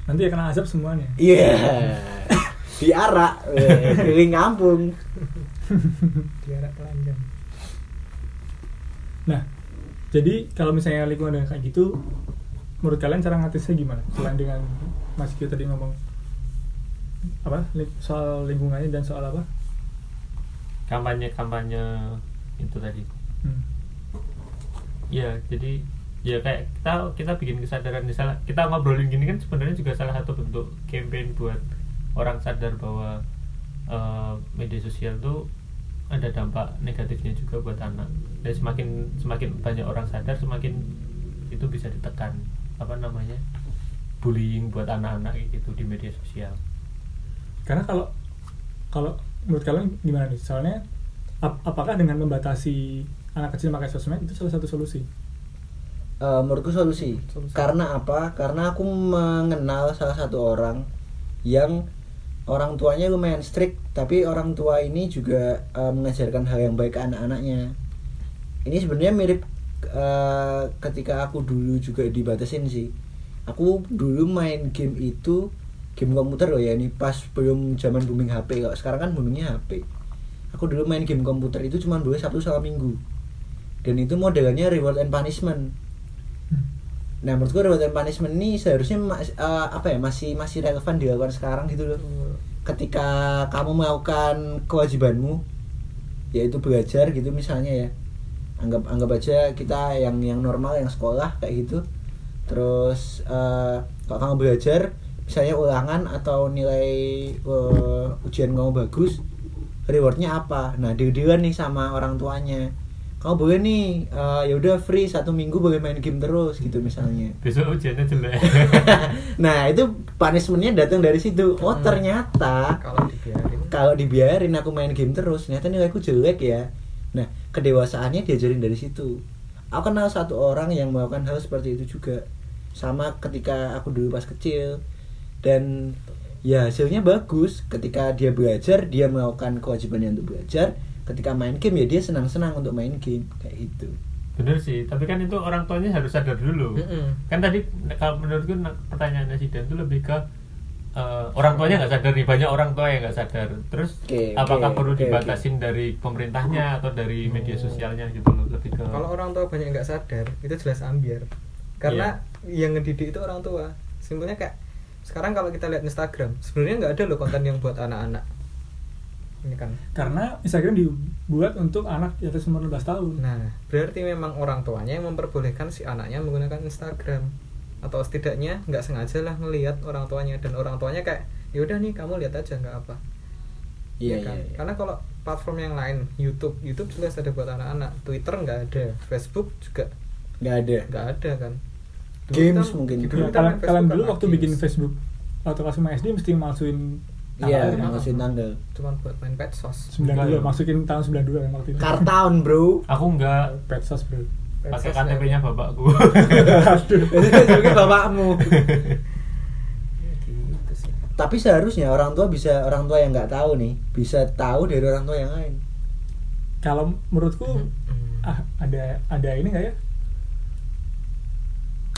nanti ya kena azab semuanya. Iya. Diarak weh, keliling kampung. Diarak telanjang. Nah jadi kalau misalnya lingkungan kayak gitu menurut kalian cara ngatisnya gimana? Selain dengan Mas Kyo tadi ngomong apa soal lingkungannya dan soal apa? Kampanye kampanye itu tadi. Hmm. ya jadi ya kayak kita kita bikin kesadaran misalnya kita ngobrolin gini kan sebenarnya juga salah satu bentuk campaign buat orang sadar bahwa eh, media sosial tuh ada dampak negatifnya juga buat anak. Dan semakin semakin banyak orang sadar semakin itu bisa ditekan apa namanya bullying buat anak-anak gitu di media sosial karena kalau kalau menurut kalian gimana nih soalnya ap- apakah dengan membatasi anak kecil pakai sosmed itu salah satu solusi Eh, menurutku solusi. Solusi. Karena apa? Karena aku mengenal salah satu orang yang orang tuanya lumayan strict, tapi orang tua ini juga eh, mengajarkan hal yang baik ke anak-anaknya. Ini sebenarnya mirip eh, ketika aku dulu juga dibatasin sih. Aku dulu main game itu game komputer loh ya ini pas belum zaman booming HP kalau sekarang kan boomingnya HP aku dulu main game komputer itu cuma boleh Sabtu sama Minggu dan itu modelnya reward and punishment Nah menurutku reward and punishment ini seharusnya mas- eh, apa ya masih masih relevan dilakukan sekarang gitu loh. Ketika kamu melakukan kewajibanmu yaitu belajar gitu misalnya ya. Anggap anggap aja kita yang yang normal yang sekolah kayak gitu. Terus eh, kalau kamu belajar misalnya ulangan atau nilai eh, ujian kamu bagus, rewardnya apa? Nah deal-dealan nih sama orang tuanya. Kamu boleh nih eh, ya udah free satu minggu boleh main game terus gitu misalnya. besok ujiannya jelek nah itu punishmentnya datang dari situ. Oh Hmm. ternyata kalau dibiarin kalau dibiarin aku main game terus, ternyata nilaiku jelek ya. Nah kedewasaannya diajarin dari situ. Aku kenal satu orang yang melakukan hal seperti itu juga. Sama ketika aku dulu pas kecil dan ya hasilnya bagus. Ketika dia belajar, dia melakukan kewajibannya untuk belajar. Ketika main game ya dia senang-senang untuk main game. Kayak gitu. bener sih. Tapi kan itu orang tuanya harus sadar dulu. Mm-mm. kan tadi kalau menurutku pertanyaannya si Dan itu lebih ke eh, orang tuanya nggak sadar nih. Banyak orang tua yang nggak sadar. Terus Oke, apakah perlu oke, dibatasin dari pemerintahnya atau dari media sosialnya gitu loh? Lebih ke kalau orang tua banyak nggak sadar itu jelas ambiar. Karena yang ngedidik itu orang tua. Simpelnya kayak sekarang kalau kita lihat Instagram sebenarnya nggak ada loh konten yang buat anak-anak ini kan karena Instagram dibuat untuk anak di atas umur 12 tahun nah berarti memang orang tuanya yang memperbolehkan si anaknya menggunakan Instagram atau setidaknya nggak sengaja lah ngelihat orang tuanya dan orang tuanya kayak ya udah nih kamu lihat aja nggak apa Iya Ya kan? iya. iya. Karena kalau platform yang lain, YouTube, YouTube jelas ada buat anak-anak, Twitter nggak ada, Facebook juga Nggak ada. nggak ada kan. Games kita- mungkin. dulu Ya, kita kalian, main kalian dulu waktu games. bikin Facebook atau kelas 5 SD mesti masukin Iya, tanggalnya. masukin tanggal. cuman buat main medsos. 92 Enggak ya. masukin tahun 92 kan waktu itu Kartown bro. aku nggak Petsos bro pakai KTP-nya ya. bapakku Aduh. Jadi bapakmu. Ya, gitu. Tapi seharusnya orang tua bisa orang tua yang nggak tahu nih bisa tahu dari orang tua yang lain. kalau menurutku Hmm. ah ada ada ini nggak ya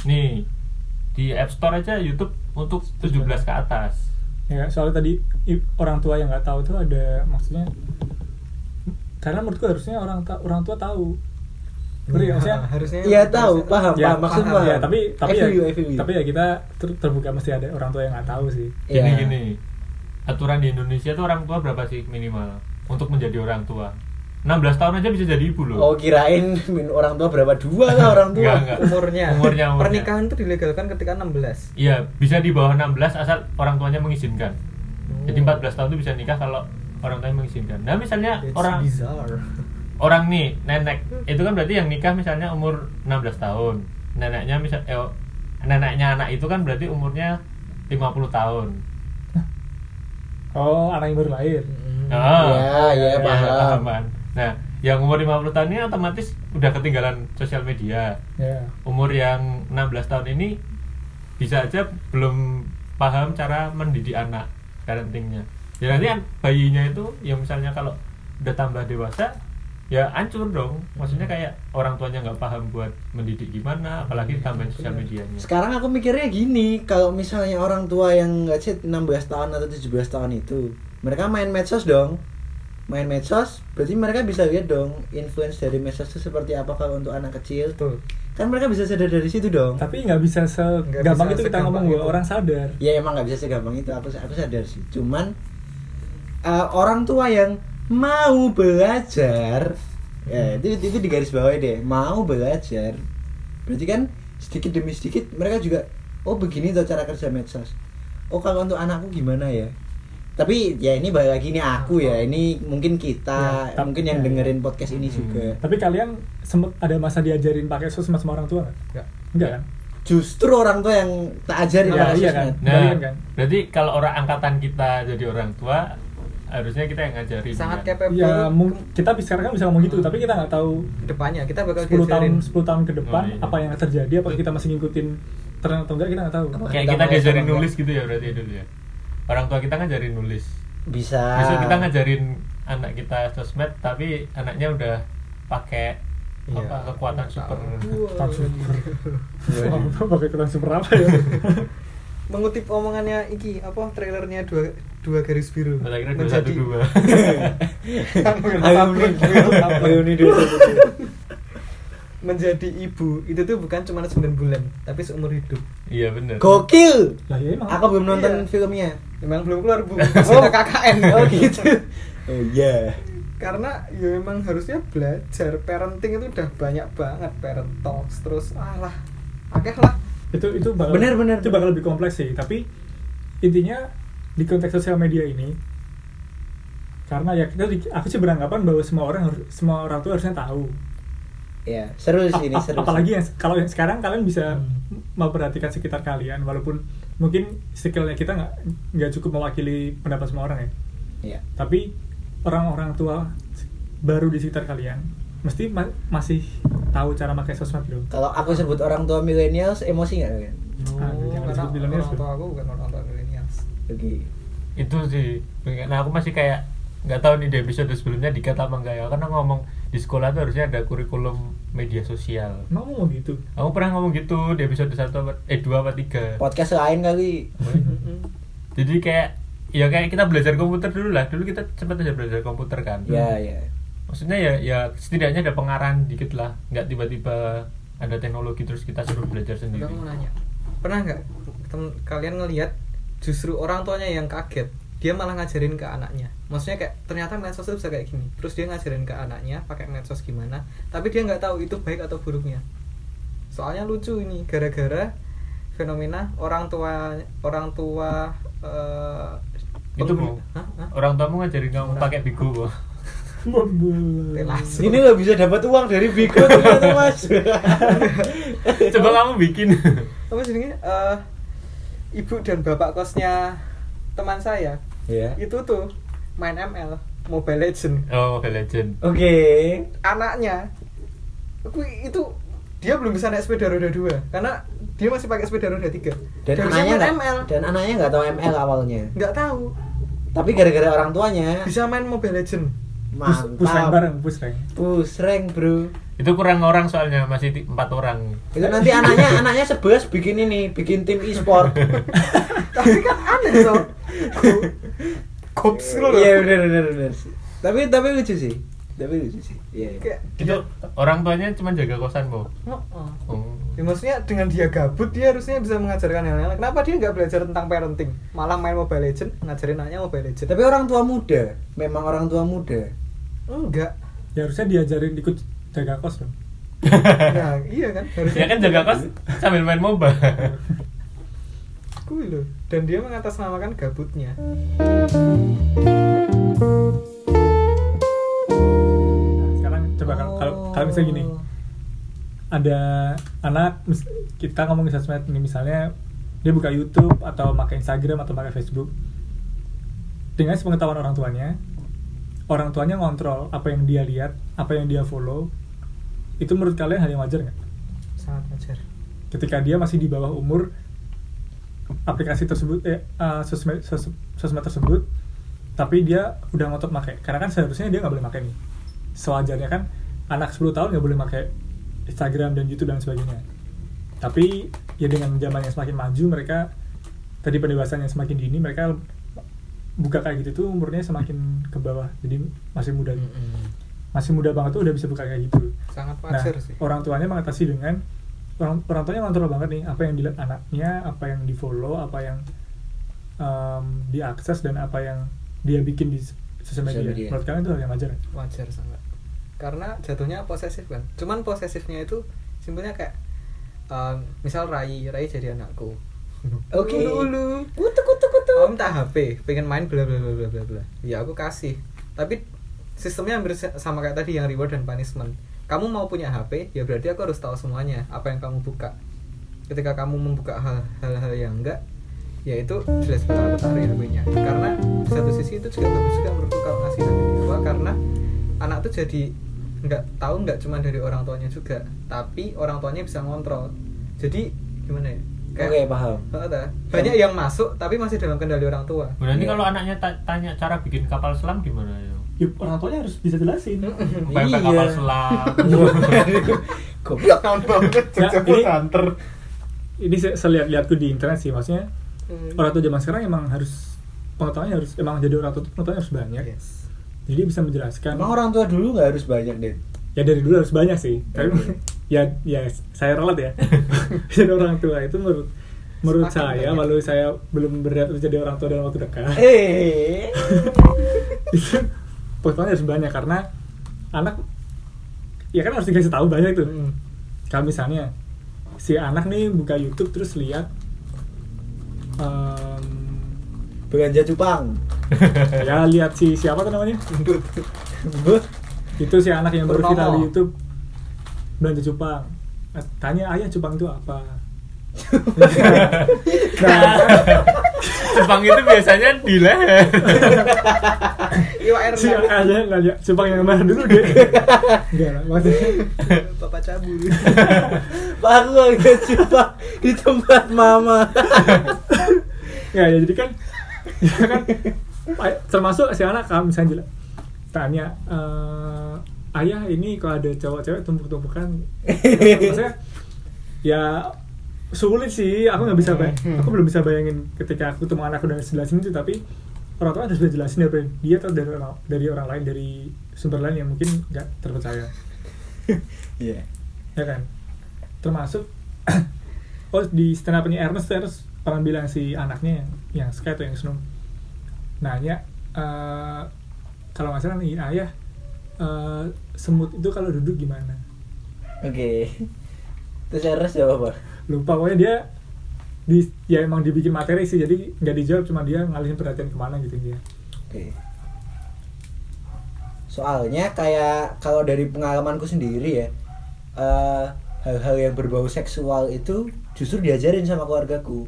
nih di App Store aja YouTube untuk 17 ke atas. Ya soalnya tadi orang tua yang nggak tahu tuh ada maksudnya karena menurutku harusnya orang ta- orang tua tahu. Ngerti nggak? maksudnya? Harusnya Iya tahu, paham, ya, paham, maksud paham, ya tapi tapi I ya, you. tapi ya kita ter- terbuka mesti ada orang tua yang nggak tahu sih. Iya. gini gini. Aturan di Indonesia tuh orang tua berapa sih minimal untuk menjadi orang tua 16 tahun aja bisa jadi ibu loh Oh kirain min orang tua berapa dua lah orang tua. Enggak, enggak. umurnya. Umurnya, umurnya. pernikahan itu dilegalkan ketika 16 Iya, bisa di bawah 16 asal orang tuanya mengizinkan. Hmm. Jadi 14 tahun itu bisa nikah kalau orang tuanya mengizinkan. Nah, misalnya It's orang bizarre orang nih nenek itu kan berarti yang nikah misalnya umur 16 tahun. Neneknya misal eh, neneknya anak itu kan berarti umurnya 50 tahun. oh anak yang baru lahir Hmm. Ya, ya, iya, paham. pahaman. Nah, yang umur 50 tahun ini otomatis udah ketinggalan sosial media. ya Umur yang 16 tahun ini bisa aja belum paham cara mendidik anak parentingnya. Ya nanti kan bayinya itu ya misalnya kalau udah tambah dewasa ya hancur dong. Maksudnya kayak orang tuanya nggak paham buat mendidik gimana, apalagi tambahin sosial medianya. Sekarang aku mikirnya gini, kalau misalnya orang tua yang nggak sih 16 tahun atau 17 tahun itu, mereka main medsos dong. Main medsos, berarti mereka bisa lihat dong influence dari medsos itu seperti apa kalau untuk anak kecil. betul Kan mereka bisa sadar dari situ dong. tapi nggak bisa Nggak segampang bisa itu kita ngomong bahwa itu. orang sadar Ya emang nggak bisa segampang itu, aku aku sadar sih. Cuman eh, orang tua yang mau belajar, ya itu itu di garis bawah deh, mau belajar. Berarti kan sedikit demi sedikit mereka juga, oh begini tuh cara kerja medsos. Oh kalau untuk anakku gimana ya? Tapi ya ini balik lagi nih aku ya, ini mungkin kita, Ya, mungkin yang ya, ya. dengerin podcast ini Hmm. juga. tapi kalian sempet ada masa diajarin pakai sosmed sama orang tua nggak Enggak. enggak kan Justru orang tua yang tak ajarin Ya, iya sosmed. kan. Nah, kan? berarti kalau orang angkatan kita jadi orang tua, harusnya kita yang ngajarin. sangat kan? capable ya kita bisa sekarang kan bisa ngomong gitu tapi kita nggak tahu depannya kita bakal 10 tahun diajarin 10 tahun ke depan Oh, iya. apa yang terjadi apa kita masih ngikutin tren atau enggak kita nggak tahu? Kayak Kita diajarin sama nulis gitu ya berarti dulu ya. Orang tua kita ngajarin nulis. Bisa. Besok kita ngajarin anak kita sosmed tapi anaknya udah pakai Iya. apa kekuatan super. Kekuatan super. Wah, pakai kekuatan super apa ya mengutip omongannya iki apa trailernya dua dua garis biru kira dua satu dua. Ayo nih, ayo nih dua satu dua. menjadi ibu itu tuh bukan cuma 9 bulan tapi seumur hidup Iya benar. Gokil. lah ya emang Aku belum nonton Iya. filmnya. Memang belum keluar bu masih ada KKN Oh gitu. Oh iya. karena ya memang harusnya belajar parenting itu udah banyak banget parent talks terus alah akeh lah itu itu bakal Bener, bener. itu bakal lebih kompleks sih tapi intinya di konteks sosial media ini karena ya kita di- aku sih beranggapan bahwa semua orang harus semua orang tua harusnya tahu Iya, seru sih ini seru. ap- apalagi sih. yang kalau yang sekarang kalian bisa Hmm. memperhatikan sekitar kalian walaupun mungkin skillnya kita nggak nggak cukup mewakili pendapat semua orang ya Iya. tapi orang-orang tua baru di sekitar kalian mesti ma- masih tahu cara pakai sosmed dong Kalau aku sebut orang tua millennials emosi nggak jangan disebut millennials, orang tua aku bukan orang tua millennials Oke. Itu sih. Nah aku masih kayak nggak tahu nih di episode sebelumnya dikata apa enggak ya karena ngomong di sekolah tuh harusnya ada kurikulum media sosial. mau ngomong gitu Aku pernah ngomong gitu di episode 1 apa eh 2 apa 3. Podcast lain kali. Jadi kayak ya kayak kita belajar komputer dulu lah. Dulu kita sempat aja belajar komputer kan. Ya, ya. Maksudnya ya ya setidaknya ada pengarahan dikit lah. Nggak tiba-tiba ada teknologi terus kita suruh belajar sendiri. Aku mau nanya pernah nggak kalian ngelihat justru orang tuanya yang kaget dia malah ngajarin ke anaknya maksudnya kayak ternyata medsos itu bisa kayak gini terus dia ngajarin ke anaknya pakai medsos gimana tapi dia nggak tahu itu baik atau buruknya soalnya lucu ini gara-gara fenomena orang tua orang tua eh, Itu mau Hah? Hah? orang tuamu ngajarin kamu pakai bigo kok. Telas. Ini nggak bisa dapat uang dari Bigo ternyata mas. Coba kamu bikin. apa sih ini Eh, ibu dan bapak kosnya teman saya ya. itu tuh main ML Mobile Legend. Oh, Mobile Legend. Oke. anaknya aku itu dia belum bisa naik sepeda roda dua karena dia masih pakai sepeda roda tiga. Dan anaknya main nggak ML dan anaknya nggak tahu ML awalnya. nggak tahu. Tapi gara-gara orang tuanya. bisa main Mobile Legend. Push, push rank mantap bareng push rank. Push rank bro. Itu kurang orang soalnya masih empat orang. Itu nanti anaknya anaknya sebelas bikin ini bikin tim e-sport. Tapi kan aneh so kops lo iya benar benar benar tapi tapi lucu sih tapi lucu sih iya iya. itu orang tuanya cuma jaga kosan bu Heeh. oh. Ya, maksudnya dengan dia gabut dia harusnya bisa mengajarkan hal yang lain. Kenapa dia nggak belajar tentang parenting, malah main Mobile Legend, ngajarin anaknya Mobile Legend? tapi orang tua muda memang orang tua muda enggak. ya harusnya diajarin ikut jaga kos dong Nah, iya kan harusnya. ya kan jaga kos sambil main moba Kuy loh. Dan dia mengatasnamakan gabutnya. nah, sekarang coba kalau kalau kalau misalnya gini Oh. ada anak kita ngomongin sosmed ini misalnya dia buka YouTube atau pakai Instagram atau pakai Facebook dengan sepengetahuan orang tuanya orang tuanya ngontrol apa yang dia lihat apa yang dia follow itu menurut kalian hal yang wajar nggak Sangat wajar. ketika dia masih di bawah umur aplikasi tersebut eh, uh, sosmed, sos- sosmed tersebut tapi dia udah ngotot pakai karena kan seharusnya dia nggak boleh pakai nih. Sewajarnya kan anak 10 tahun nggak boleh pakai Instagram dan YouTube dan sebagainya. Tapi ya dengan zaman yang semakin maju mereka tadi pendewasaan yang semakin dini mereka buka kayak gitu tuh umurnya semakin ke bawah. Jadi masih muda. Masih muda banget tuh udah bisa buka kayak gitu. Sangat Nah, wajar sih. orang tuanya mengatasi dengan orang orang tuanya ngontrol banget nih apa yang dilihat anaknya, apa yang di follow, apa yang em, diakses dan apa yang dia bikin di sosial media. Media. Menurut kalian itu hal yang wajar? ya? Wajar sangat. Karena jatuhnya posesif kan. Cuman posesifnya itu simpelnya kayak um, misal Rai, Rai jadi anakku. Oke. Ulu, ulu. kutu kutu kutu Om minta HP, pengen main bla bla bla bla bla. Ya aku kasih. Tapi sistemnya hampir sa- sama kayak tadi yang reward dan punishment. Kamu mau punya HP, ya berarti aku harus tahu semuanya apa yang kamu buka. Ketika kamu membuka hal- hal-hal yang enggak, ya itu jelas tarik HP-nya. Karena di satu sisi itu juga bagus juga menurutku kalau ngasih HP di karena anak tuh jadi nggak tahu nggak cuma dari orang tuanya juga, tapi orang tuanya bisa ngontrol. Jadi gimana ya? oke paham banyak yang masuk tapi masih dalam kendali orang tua. berarti Iya. kalau anaknya ta- tanya cara bikin kapal selam gimana ya Ya, orang tuanya harus bisa jelasin. Pempek Iya. kapal selam goblok Tahun banget Jogja ini- Hunter. Ini lihat-lihat tuh di internet sih, maksudnya Hmm. orang tua zaman sekarang emang harus pengetahuannya harus emang jadi orang tua tuh pengetahuannya harus banyak. Yes. Jadi bisa menjelaskan. emang orang tua dulu nggak harus banyak deh ya dari dulu harus banyak sih tapi Oke. ya ya saya relat ya jadi orang tua itu menurut menurut Semakin saya banyak. walau saya belum berniat untuk jadi orang tua dalam waktu dekat eh itu pengetahuannya harus banyak karena anak ya kan harus dikasih tahu banyak tuh. Hmm. kalau misalnya si anak nih buka YouTube terus lihat em, belanja cupang. Ya lihat si siapa tuh namanya? Itu si anak yang baru viral di YouTube. Belanja cupang. Nah, tanya ayah cupang itu apa? Nah, Jepang itu biasanya di leher. Iwa air nanya. cupang yang mana dulu deh. Enggak lah maksudnya Bapak cabul. Aku belanja cupang di tempat mama. Ya, ya jadi kan ya kan termasuk si anak kan misalnya jela- tanya eh, ayah ini kalau ada cowok-cewek tumpuk-tumpukan. Maksudnya ya sulit sih aku nggak bisa bay- aku belum bisa bayangin ketika aku ketemu anakku dan sebelah sini tuh tapi orang tua harus bisa jelasin dari dia atau dari orang dari orang lain dari sumber lain yang mungkin nggak terpercaya. Iya. Ya kan? Termasuk oh di stand up Ernest Ernest pernah bilang si anaknya yang yang Sky atau yang Snow nanya eh, kalau nggak salah nih ayah eh, semut itu kalau duduk gimana? Oke. Terus Eres jawab apa lupa pokoknya dia di ya emang dibikin materi sih jadi nggak dijawab cuma dia ngalihin perhatian ke mana gitu dia Oke. Soalnya kayak kalau dari pengalamanku sendiri ya, eh, hal-hal yang berbau seksual itu justru diajarin sama keluargaku.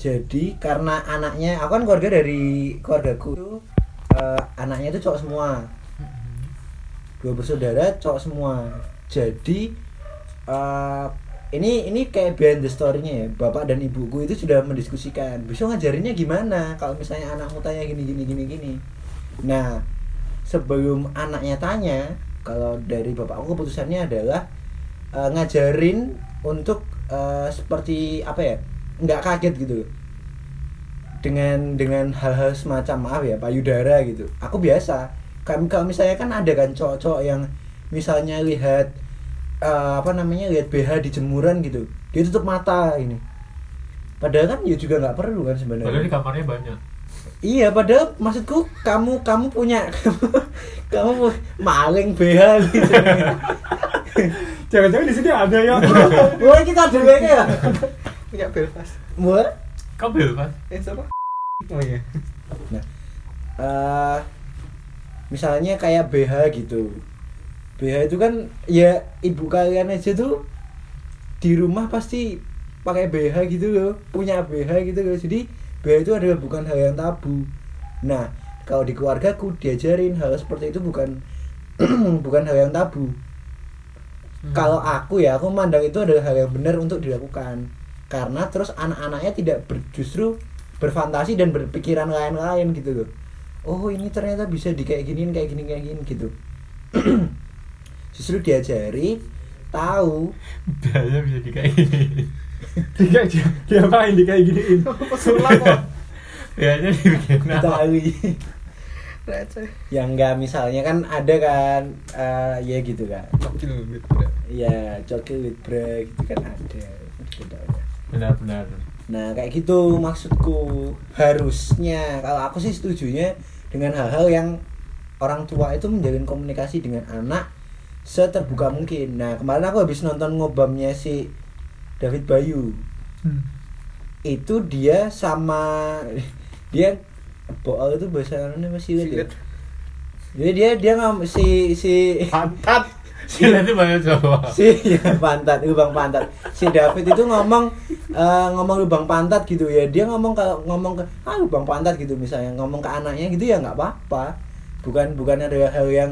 Jadi karena anaknya, aku kan keluarga dari keluargaku itu eh, anaknya itu cowok semua, dua bersaudara cowok semua. Jadi eh, ini ini kayak behind the story-nya ya. Bapak dan ibuku itu sudah mendiskusikan, besok ngajarinnya gimana kalau misalnya anakmu tanya gini gini gini gini. Nah, sebelum anaknya tanya kalau dari bapakku keputusannya adalah eh, ngajarin untuk eh, seperti apa ya nggak kaget gitu dengan dengan hal-hal semacam maaf ya payudara gitu aku biasa kami kalau misalnya kan ada kan cowok-cowok yang misalnya lihat eh, apa namanya lihat BH di jemuran gitu. Dia tutup mata ini. Padahal kan ya juga nggak perlu kan Padahal sebenarnya di kamarnya banyak. iya padahal maksudku kamu kamu punya kamu, kamu maling BH gitu. Jangan-jangan di sini ada ya. Wah kita dulu ya? Punya Belfast. Wah Kau bebas. eh siapa? Oh iya. Nah, eh misalnya kayak BH gitu. BH itu kan ya ibu kalian aja tuh di rumah pasti pakai BH gitu loh, punya BH gitu loh. Jadi BH itu adalah bukan hal yang tabu. Nah, kalau di keluargaku diajarin hal seperti itu bukan bukan hal yang tabu. Kalau aku ya, aku mandang itu adalah hal yang benar untuk dilakukan. Karena terus anak-anaknya tidak ber- justru berfantasi dan berpikiran lain-lain gitu loh. Oh ini ternyata bisa di kayak giniin kayak gini kayak gini gitu. justru diajari tahu Biaya bisa di kayak gini. Dia dia diapain di kayak giniin. pesulap kok Biayanya dibikin yang enggak misalnya kan ada kan eh, ya gitu kan Gokil gitu bro. ya cokil with bra gitu kan ada ada. Benar-benar. Nah kayak gitu maksudku harusnya kalau aku sih setujunya dengan hal-hal yang orang tua itu menjalin komunikasi dengan anak seterbuka mungkin. Nah kemarin aku habis nonton ngobamnya si David Bayu Hmm. itu dia sama dia bool itu bahasa Indonesia apa sih Silet. Jadi dia dia ngom si si pantat Sih nanti banyak Jawa. si ya pantat lubang pantat si David itu ngomong eh, ngomong lubang pantat gitu ya dia ngomong kalau ngomong ke ah lubang pantat gitu misalnya ngomong ke anaknya gitu ya nggak apa-apa bukan bukan ada hal yang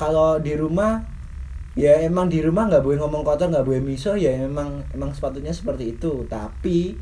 kalau di rumah ya emang di rumah nggak boleh ngomong kotor nggak boleh miso ya emang emang sepatutnya seperti itu. Tapi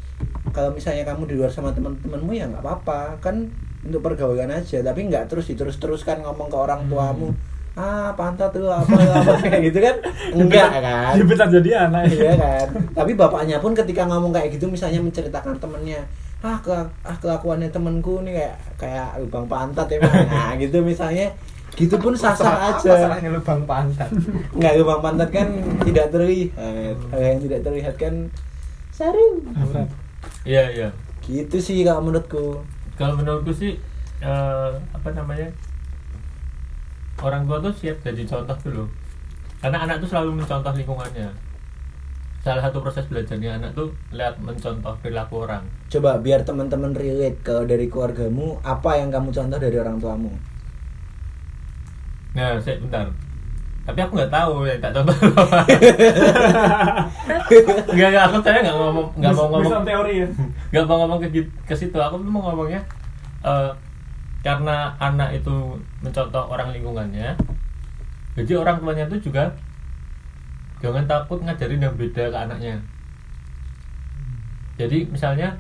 kalau misalnya kamu di luar sama teman-temanmu ya nggak apa-apa. Kan untuk pergaulan aja tapi nggak terus diterus teruskan ngomong ke orang tuamu. Ah pantat tuh apa apa kayak gitu kan? Enggak kan? Dia bentar jadi anak. Iya kan? Tapi bapaknya pun ketika ngomong kayak gitu misalnya menceritakan temennya ah ke ah kelakuannya temenku nih kayak kayak lubang pantat ya Mas." nah gitu misalnya gitu pun sah sah Apa aja salahnya lubang pantat nggak lubang pantat kan tidak terlihat hal yang tidak terlihat kan saring Aurat. Iya, iya. gitu sih kalau menurutku Kalau menurutku sih eh, apa namanya? Orang tua tuh siap jadi contoh dulu. Karena anak tuh selalu mencontoh lingkungannya. Salah satu proses belajarnya anak tuh lihat mencontoh perilaku orang. coba biar teman-teman relate kalau dari keluargamu apa yang kamu contoh dari orang tuamu Nah, saya bentar. Tapi aku nggak tahu ya, tak apa. Enggak, enggak, aku saya nggak ngomong, nggak mau ngomong teori ya. nggak mau ngomong ke, ke situ. Aku tuh mau ngomongnya eh, karena anak itu mencontoh orang lingkungannya. Jadi orang tuanya tuh juga jangan takut ngajarin yang beda ke anaknya. Jadi misalnya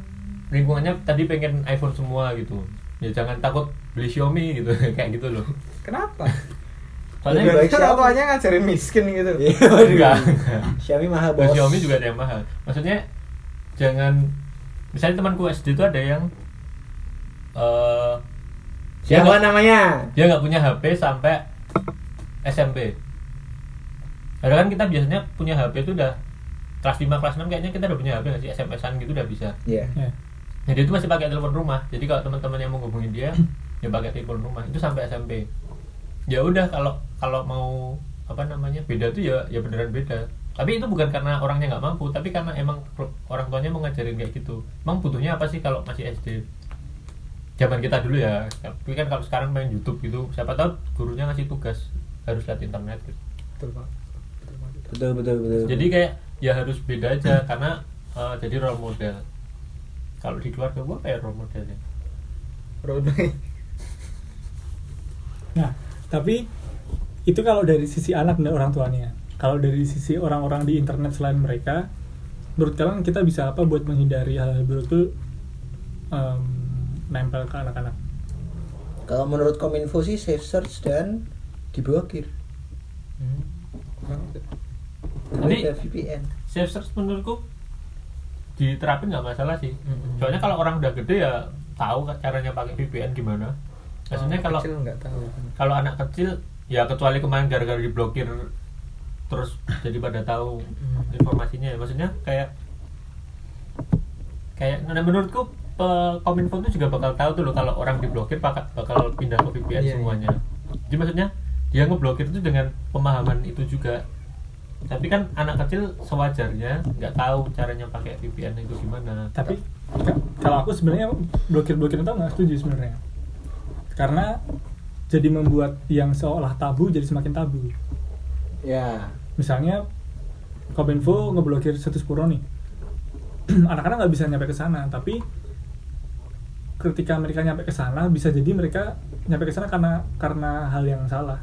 lingkungannya tadi pengen iPhone semua gitu. Ya jangan takut beli Xiaomi gitu kayak gitu loh. kenapa Soalnya baik kan tuanya ngajarin miskin gitu Iya, enggak. Xiaomi mahal bos Xiaomi juga ada yang mahal. Maksudnya jangan misalnya temanku SD itu ada yang eh dia siapa namanya dia nggak punya HP sampai SMP. Padahal kan kita biasanya punya HP itu udah kelas 5 kelas 6 kayaknya kita udah punya HP nggak sih SMS-an gitu udah bisa. Iya. Ya. Nah, dia itu masih pakai telepon rumah. Jadi kalau teman-teman yang mau hubungin dia, ya pakai telepon rumah. Itu sampai SMP. Ya udah kalau kalau mau apa namanya beda tuh ya ya beneran beda. Tapi itu bukan karena orangnya nggak mampu, tapi karena emang orang tuanya mau ngajarin kayak gitu. Emang butuhnya apa sih kalau masih SD? Zaman kita dulu ya. Tapi kan kalau sekarang main YouTube gitu, siapa tahu gurunya ngasih tugas harus lihat internet gitu. betul pak betul betul betul betul Jadi kayak ya harus beda aja karena eh, jadi role model. Kalau di keluarga gua kayak role modelnya. Road Nah, tapi itu kalau dari sisi anak dan orang tuanya. Kalau dari sisi orang-orang di internet selain mereka, menurut kalian kita bisa apa buat menghindari hal-hal buruk itu em, nempel ke anak-anak? Kalau menurut Kominfo sih safe search dan diblokir. Hmm. Ada VPN. safe search menurutku diterapin nggak masalah sih Mm-mm. soalnya kalau orang udah gede ya tahu caranya pakai VPN gimana maksudnya Anak kalau kecil nggak tahu. kalau anak kecil ya kecuali kemarin gara-gara diblokir terus jadi pada tahu Hmm. informasinya ya. Maksudnya kayak kayak nah menurutku pe- kominfo itu juga bakal tahu tuh loh kalau orang diblokir bakal, bakal pindah ke VPN Iya, semuanya. Jadi maksudnya dia ngeblokir itu dengan pemahaman itu juga. Tapi kan anak kecil sewajarnya nggak tahu caranya pakai VPN itu gimana. Tapi ka- kalau aku sebenarnya blokir-blokir itu nggak setuju sebenarnya karena jadi membuat yang seolah tabu jadi semakin tabu. Ya. misalnya Kominfo ngeblokir situs porno nih anak-anak nggak bisa nyampe ke sana tapi ketika mereka nyampe ke sana bisa jadi mereka nyampe ke sana karena karena hal yang salah.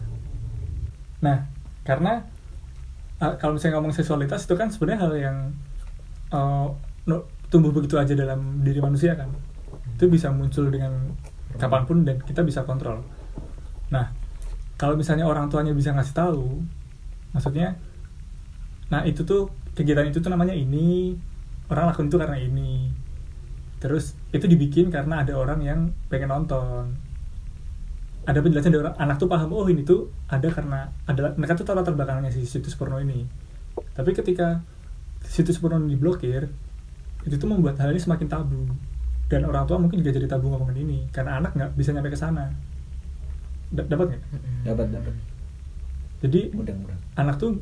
Nah karena uh, kalau misalnya ngomong seksualitas itu kan sebenarnya hal yang uh, no- tumbuh begitu aja dalam diri manusia kan. Itu bisa muncul dengan kapan pun dan kita bisa kontrol. Nah kalau misalnya orang tuanya bisa ngasih tahu maksudnya nah itu tuh kegiatan itu tuh namanya ini orang lakukan itu karena ini. Terus itu dibikin karena ada orang yang pengen nonton. Ada penjelasan dari orang anak tuh paham oh ini tuh ada karena ada mereka tuh tahu latar belakangnya si situs porno ini. Tapi ketika situs porno diblokir itu tuh membuat hal ini semakin tabu dan orang tua mungkin juga jadi tabu ngomongin ini karena anak nggak bisa nyampe ke sana Da- dapat nggak Dapat dapat. jadi Mudah-mudah. anak tuh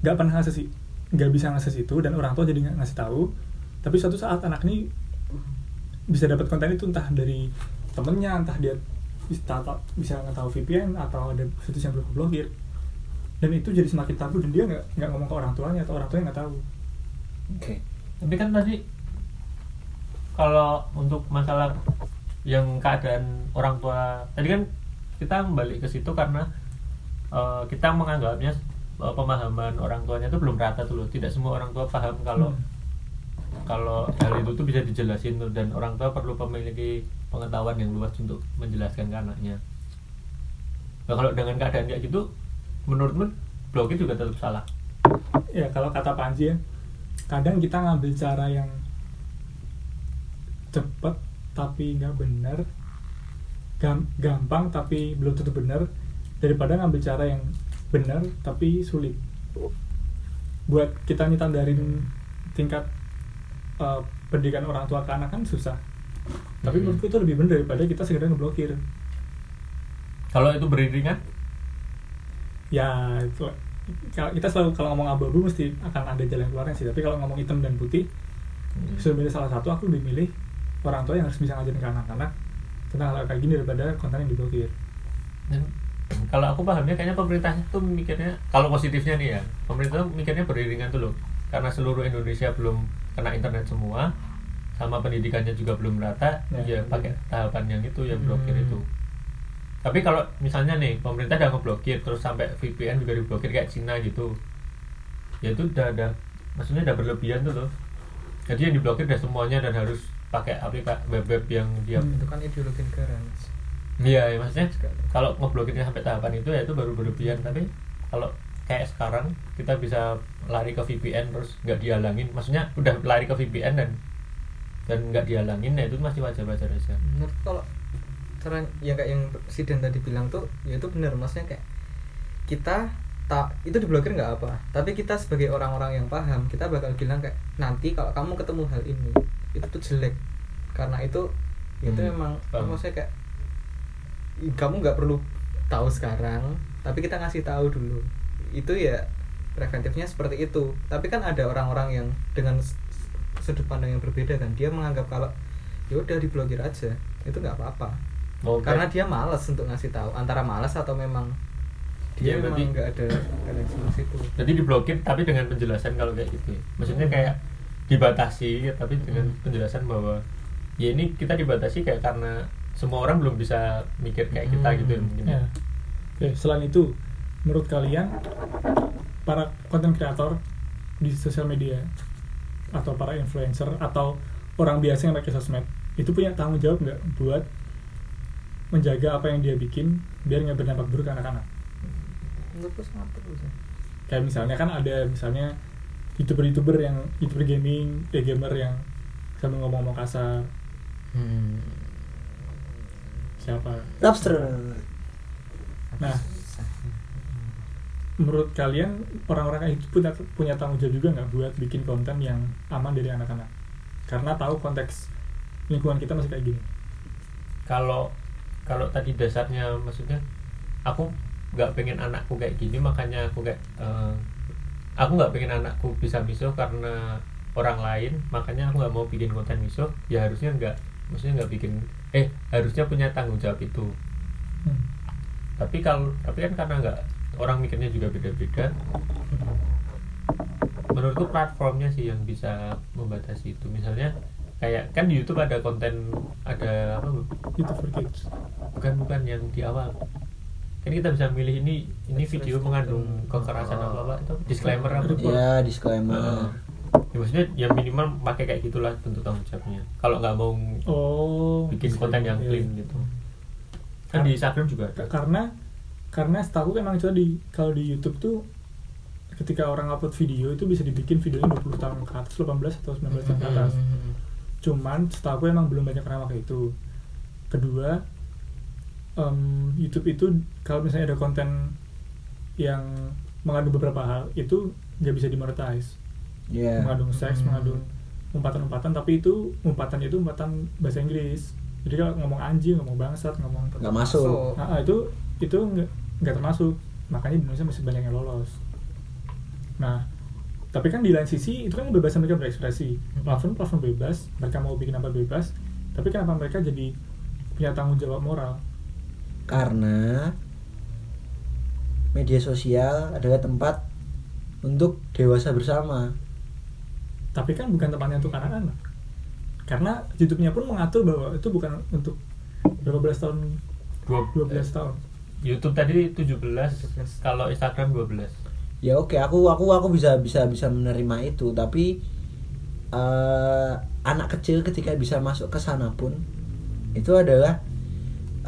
nggak pernah ngakses i- nggak bisa ngakses itu dan orang tua jadi nggak ngasih tahu tapi suatu saat anak ini bisa dapat konten itu entah dari temennya entah dia bisa bisa nggak tahu VPN atau ada situs yang belum blokir dan itu jadi semakin tabu dan dia nggak nggak ngomong ke orang tuanya atau orang tuanya nggak tahu Oke. tapi kan tadi kalau untuk masalah yang keadaan orang tua tadi kan kita kembali ke situ karena eh, kita menganggapnya eh, pemahaman orang tuanya itu belum rata tuh loh tidak semua orang tua paham kalau Hmm. kalau hal itu tuh bisa dijelasin tuh dan orang tua perlu memiliki pengetahuan yang luas untuk menjelaskan ke anaknya. Nah, kalau dengan keadaan kayak gitu menurutmu blokir juga tetap salah. Ya kalau kata Panji ya kadang kita ngambil cara yang cepet tapi nggak benar Gam- gampang tapi belum tentu benar daripada ngambil cara yang benar tapi sulit. Buat kita nyetandarin tingkat uh, pendidikan orang tua ke anak kan susah. Tapi Hmm. menurutku itu lebih benar daripada kita segera ngeblokir. Kalau itu beriringan? Ya itu- kalau kita selalu kalau ngomong abu-abu mesti akan ada jalan keluarnya sih. Tapi kalau ngomong hitam dan putih sudah milih salah satu aku lebih milih orang tua yang harus bisa ngajarin ke anak-anak tentang hal kayak gini daripada konten yang diblokir Dan kalau aku pahamnya kayaknya pemerintah tuh mikirnya kalau positifnya nih ya pemerintah tuh mikirnya beriringan tuh loh karena seluruh Indonesia belum kena internet semua sama pendidikannya juga belum rata Ya. ya, pakai tahapan yang itu ya blokir Hmm. itu tapi kalau misalnya nih pemerintah udah ngeblokir terus sampai VPN juga diblokir kayak Cina gitu ya itu udah ada maksudnya udah berlebihan tuh loh jadi yang diblokir udah semuanya dan harus pakai aplikasi web web yang dia Hmm. itu kan ideologi negara. Iya, ya, maksudnya kalau ngeblokirnya sampai tahapan itu ya itu baru berlebihan. Tapi kalau kayak sekarang kita bisa lari ke VPN terus nggak dihalangin, maksudnya udah lari ke VPN dan dan nggak dihalangin, ya itu masih wajar-wajar aja. menurut kalau cara yang kayak yang presiden tadi bilang tuh ya itu benar maksudnya kayak kita tak itu diblokir nggak apa tapi kita sebagai orang-orang yang paham kita bakal bilang kayak nanti kalau kamu ketemu hal ini itu tuh jelek. Karena itu ya itu Hmm, memang paham. maksudnya kayak "Ih, kamu nggak perlu tahu sekarang tapi kita ngasih tahu dulu. Itu ya preventifnya seperti itu. Tapi kan ada orang-orang yang dengan sudut pandang yang berbeda kan. Dia menganggap kalau ya udah diblokir aja itu nggak apa-apa. Oh, karena dia malas untuk ngasih tahu. Antara malas atau memang dia Iya, memang nggak ada koneksi situ. Jadi diblokir tapi dengan penjelasan kalau kayak gitu. ya. Maksudnya kayak dibatasi tapi dengan Hmm. penjelasan bahwa ya ini kita dibatasi kayak karena semua orang belum bisa mikir kayak kita Hmm. gitu ya mungkin. ya oke selain itu menurut kalian para konten kreator di sosial media atau para influencer atau orang biasa yang pakai sosmed itu punya tanggung jawab nggak buat menjaga apa yang dia bikin biar nggak berdampak buruk ke anak-anak menurutku sangat perlu sih kayak misalnya kan ada misalnya youtuber-youtuber yang youtuber gaming eh gamer yang sambil ngomong-ngomong kasar. Hmm. siapa? Lobster nah menurut kalian orang-orang itu punya punya tanggung jawab juga nggak buat bikin konten yang aman dari anak-anak? Karena tahu konteks lingkungan kita masih kayak gini. Kalau kalau tadi dasarnya maksudnya aku nggak pengen anakku kayak gini makanya aku kayak eh, aku nggak pengen anakku bisa misuh karena orang lain makanya aku nggak mau bikin konten misuh ya harusnya nggak maksudnya nggak bikin eh harusnya punya tanggung jawab itu. Hmm. tapi kalau tapi kan karena nggak orang mikirnya juga beda-beda. Menurutku platformnya sih yang bisa membatasi itu. Misalnya kayak kan di YouTube ada konten ada apa for kids. Bukan bukan yang di awal kan kita bisa milih ini ini video mengandung kekerasan apa apa itu disclaimer apa? Ya disclaimer. Ya, maksudnya ya minimal pakai kayak gitulah bentuk tanggung jawabnya. Kalau nggak mau oh bikin konten yang Iya. clean gitu. Kan di Instagram juga ada. karena karena setahu kan emang itu di kalau di YouTube tuh ketika orang upload video itu bisa dibikin videonya 20 tahun ke atas 18 atau 19 tahun ke atas. Hmm. cuman setahu aku emang belum banyak orang pakai itu. Kedua em, YouTube itu kalau misalnya ada konten yang mengandung beberapa hal itu nggak bisa dimonetize. Ya mengandung seks Hmm. mengandung umpatan-umpatan tapi itu umpatan itu umpatan bahasa Inggris. Jadi kalau ngomong anjing ngomong bangsat ngomong nggak masuk. Nah, ah, itu itu nggak nggak termasuk. Makanya di Indonesia masih banyak yang lolos. Nah tapi kan di lain sisi itu kan kebebasan mereka berekspresi. Platform platform bebas mereka mau bikin apa bebas tapi kenapa mereka jadi punya tanggung jawab moral karena media sosial adalah tempat untuk dewasa bersama. Tapi kan bukan tempatnya untuk anak-anak. Karena YouTube-nya pun mengatur bahwa itu bukan untuk berapa belas tahun Dua- 12 tahun. YouTube tadi 17, 17. kalau Instagram 12 ya oke aku aku aku bisa bisa bisa menerima itu. Tapi eh, anak kecil ketika bisa masuk ke sana pun itu adalah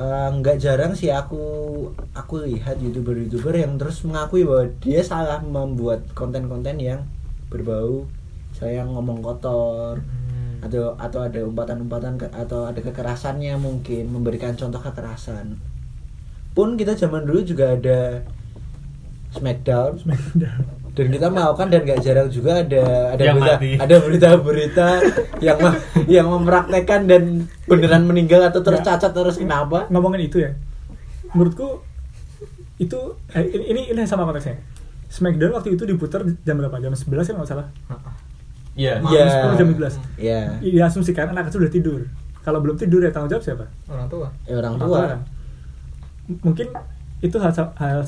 eh, nggak jarang sih aku aku lihat youtuber youtuber yang terus mengakui bahwa dia salah membuat konten-konten yang berbau saya ngomong kotor Hmm. atau atau ada umpatan-umpatan ke- atau ada kekerasannya mungkin memberikan contoh kekerasan. Pun kita zaman dulu juga ada Smackdown dan kita melakukan dan gak jarang juga ada ada Yang berita mati. ada berita-berita yang yang mempraktekkan dan beneran meninggal atau terus Ya. cacat terus kenapa? Ngomongin itu ya. Menurutku itu eh, ini ini sama konteksnya. Smackdown waktu itu diputar jam berapa? Jam 11 kan nggak salah. Iya. Malam Iya. 10 jam 12 ya diasumsikan anak kecil udah tidur. Kalau belum tidur ya tanggung jawab siapa? Orang tua. Ya orang Orang tua. kan? Mungkin itu hal, hal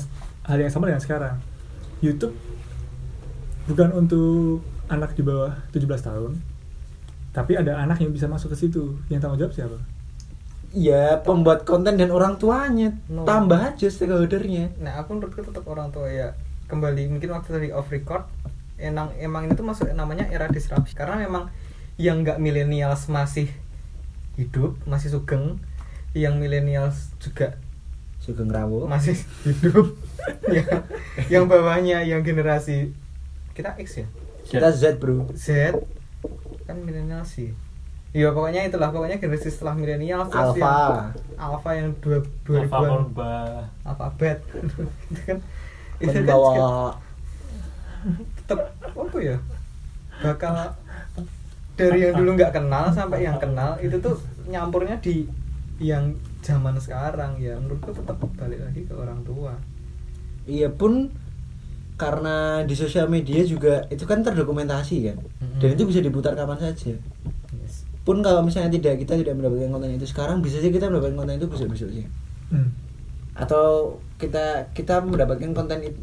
hal yang sama dengan sekarang. YouTube bukan untuk anak di bawah 17 tahun tapi ada anak yang bisa masuk ke situ. Yang tanggung jawab siapa? Ya pembuat konten dan orang tuanya. No. tambah aja stakeholdernya. Nah aku menurutku tetap orang tua ya. Kembali mungkin waktu tadi off record emang emang itu masuk namanya era disrupsi. Karena memang yang nggak milenials masih hidup masih sugeng yang milenials juga Sugeng Rawo masih hidup ya yang bawahnya yang generasi kita X ya? Kita Z bro. Z. Kan milenial sih. Iya pokoknya itulah. Pokoknya generasi setelah milenial terus yang Alpha. Alpha yang dua dua Alpha ribuan. Alfabet itu kan itu kan pembawa tetap apa ya? Bakal dari yang dulu nggak kenal sampai yang kenal itu tuh nyampurnya di yang zaman sekarang ya. Menurutku tetap balik lagi ke orang tua. Iya pun karena di sosial media juga itu kan terdokumentasi kan. Mm-mm. dan itu bisa diputar kapan saja. Yes. pun kalau misalnya tidak kita tidak mendapatkan konten itu sekarang bisa saja kita mendapatkan konten itu besok besoknya hmm. atau kita kita mendapatkan konten itu.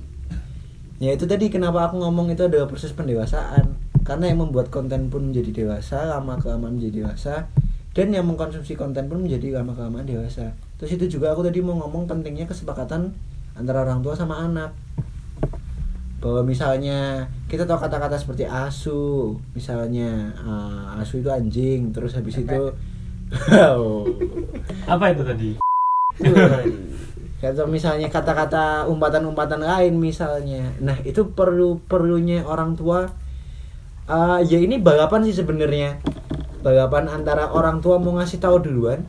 Ya itu tadi kenapa aku ngomong itu adalah proses pendewasaan. Karena yang membuat konten pun menjadi dewasa lama kelamaan menjadi dewasa dan yang mengkonsumsi konten pun menjadi lama kelamaan dewasa. Terus itu juga aku tadi mau ngomong pentingnya kesepakatan antara orang tua sama anak bahwa misalnya kita tahu kata-kata seperti asu misalnya ah, asu itu anjing terus habis itu Oh. Apa itu tadi? atau misalnya kata-kata umpatan-umpatan lain misalnya. Nah itu perlu perlunya orang tua Eh, ya ini balapan sih sebenarnya. Balapan antara orang tua mau ngasih tahu duluan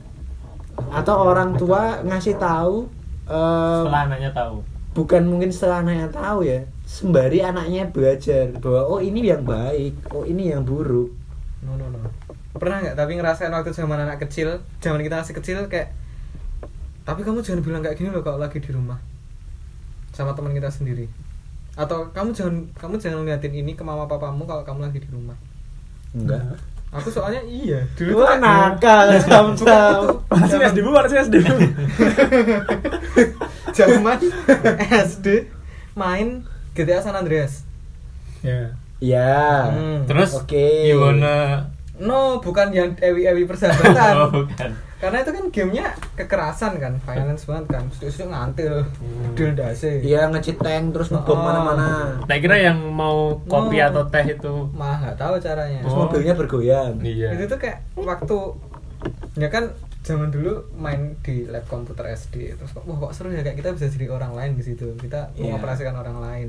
atau orang tua ngasih tahu eh, setelah anaknya tahu. bukan mungkin setelah anaknya tahu ya sembari anaknya belajar bahwa oh ini yang baik oh ini yang buruk. No no no. Pernah nggak? Tapi ngerasain waktu zaman anak kecil zaman kita masih kecil kayak tapi kamu jangan bilang kayak gini loh kalau lagi di rumah sama teman kita sendiri. Atau kamu jangan kamu jangan ngeliatin ini ke mama papamu kalau kamu lagi di rumah. Enggak. Aku soalnya iya. Dulu Wah kayak- nakal sam-sam Masih SD bu, masih SD bu. zaman SD main GTA San Andreas Ya. ya Hmm. terus Oke. gimana no bukan yang ewi-ewi persahabatan oh, bukan karena itu kan gamenya kekerasan kan violence banget kan sudah ngantil dul dase Iya ngecit tank terus ngebom Oh. mana-mana tak kira yang mau kopi Oh. atau teh itu mah nggak tahu caranya terus Oh. mobilnya bergoyang iya itu tuh kayak waktu ya kan zaman dulu main di lab komputer SD terus kok wah kok seru ya kayak kita bisa jadi orang lain di situ kita Iya. mengoperasikan orang lain.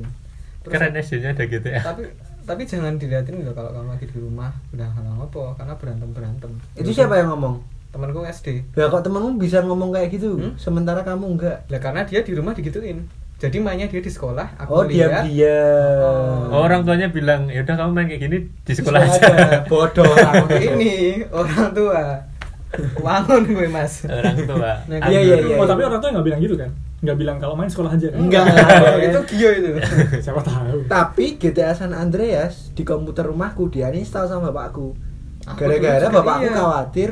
Terus keren SD-nya ada GTA tapi tapi jangan diliatin loh kalau kamu lagi di rumah udah hal apa karena berantem berantem itu siapa yang ngomong? Temanku SD lah kok temenmu bisa ngomong kayak gitu? Hmm? sementara kamu enggak. Lah karena dia di rumah digituin. Jadi mainnya dia di sekolah aku oh lihat diam-diam. Oh, orang tuanya bilang ya udah kamu main kayak gini di sekolah aja. bodoh. Orang ini orang tua wangun gue mas orang tua Nah, Iya, iya, iya. Oh tapi orang tua nggak bilang gitu kan? Nggak bilang kalau main sekolah aja. kan? Enggak. Itu gio itu Siapa tahu. tapi GTA San Andreas di komputer rumahku dia install sama bapakku Aku gara-gara bapakku iya. khawatir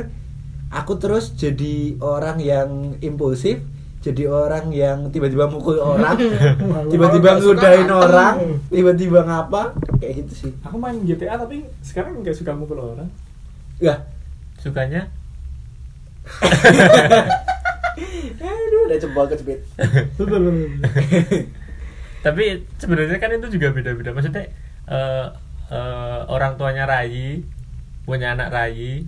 aku terus jadi orang yang impulsif jadi orang yang tiba-tiba mukul orang tiba-tiba ngantem. orang tiba-tiba ngapa kayak gitu sih Aku main GTA tapi sekarang nggak suka mukul orang. ya sukanya aduh udah jempol kejepit tapi sebenarnya kan itu juga beda-beda. Maksudnya eh, eh, orang tuanya Rai punya anak Rai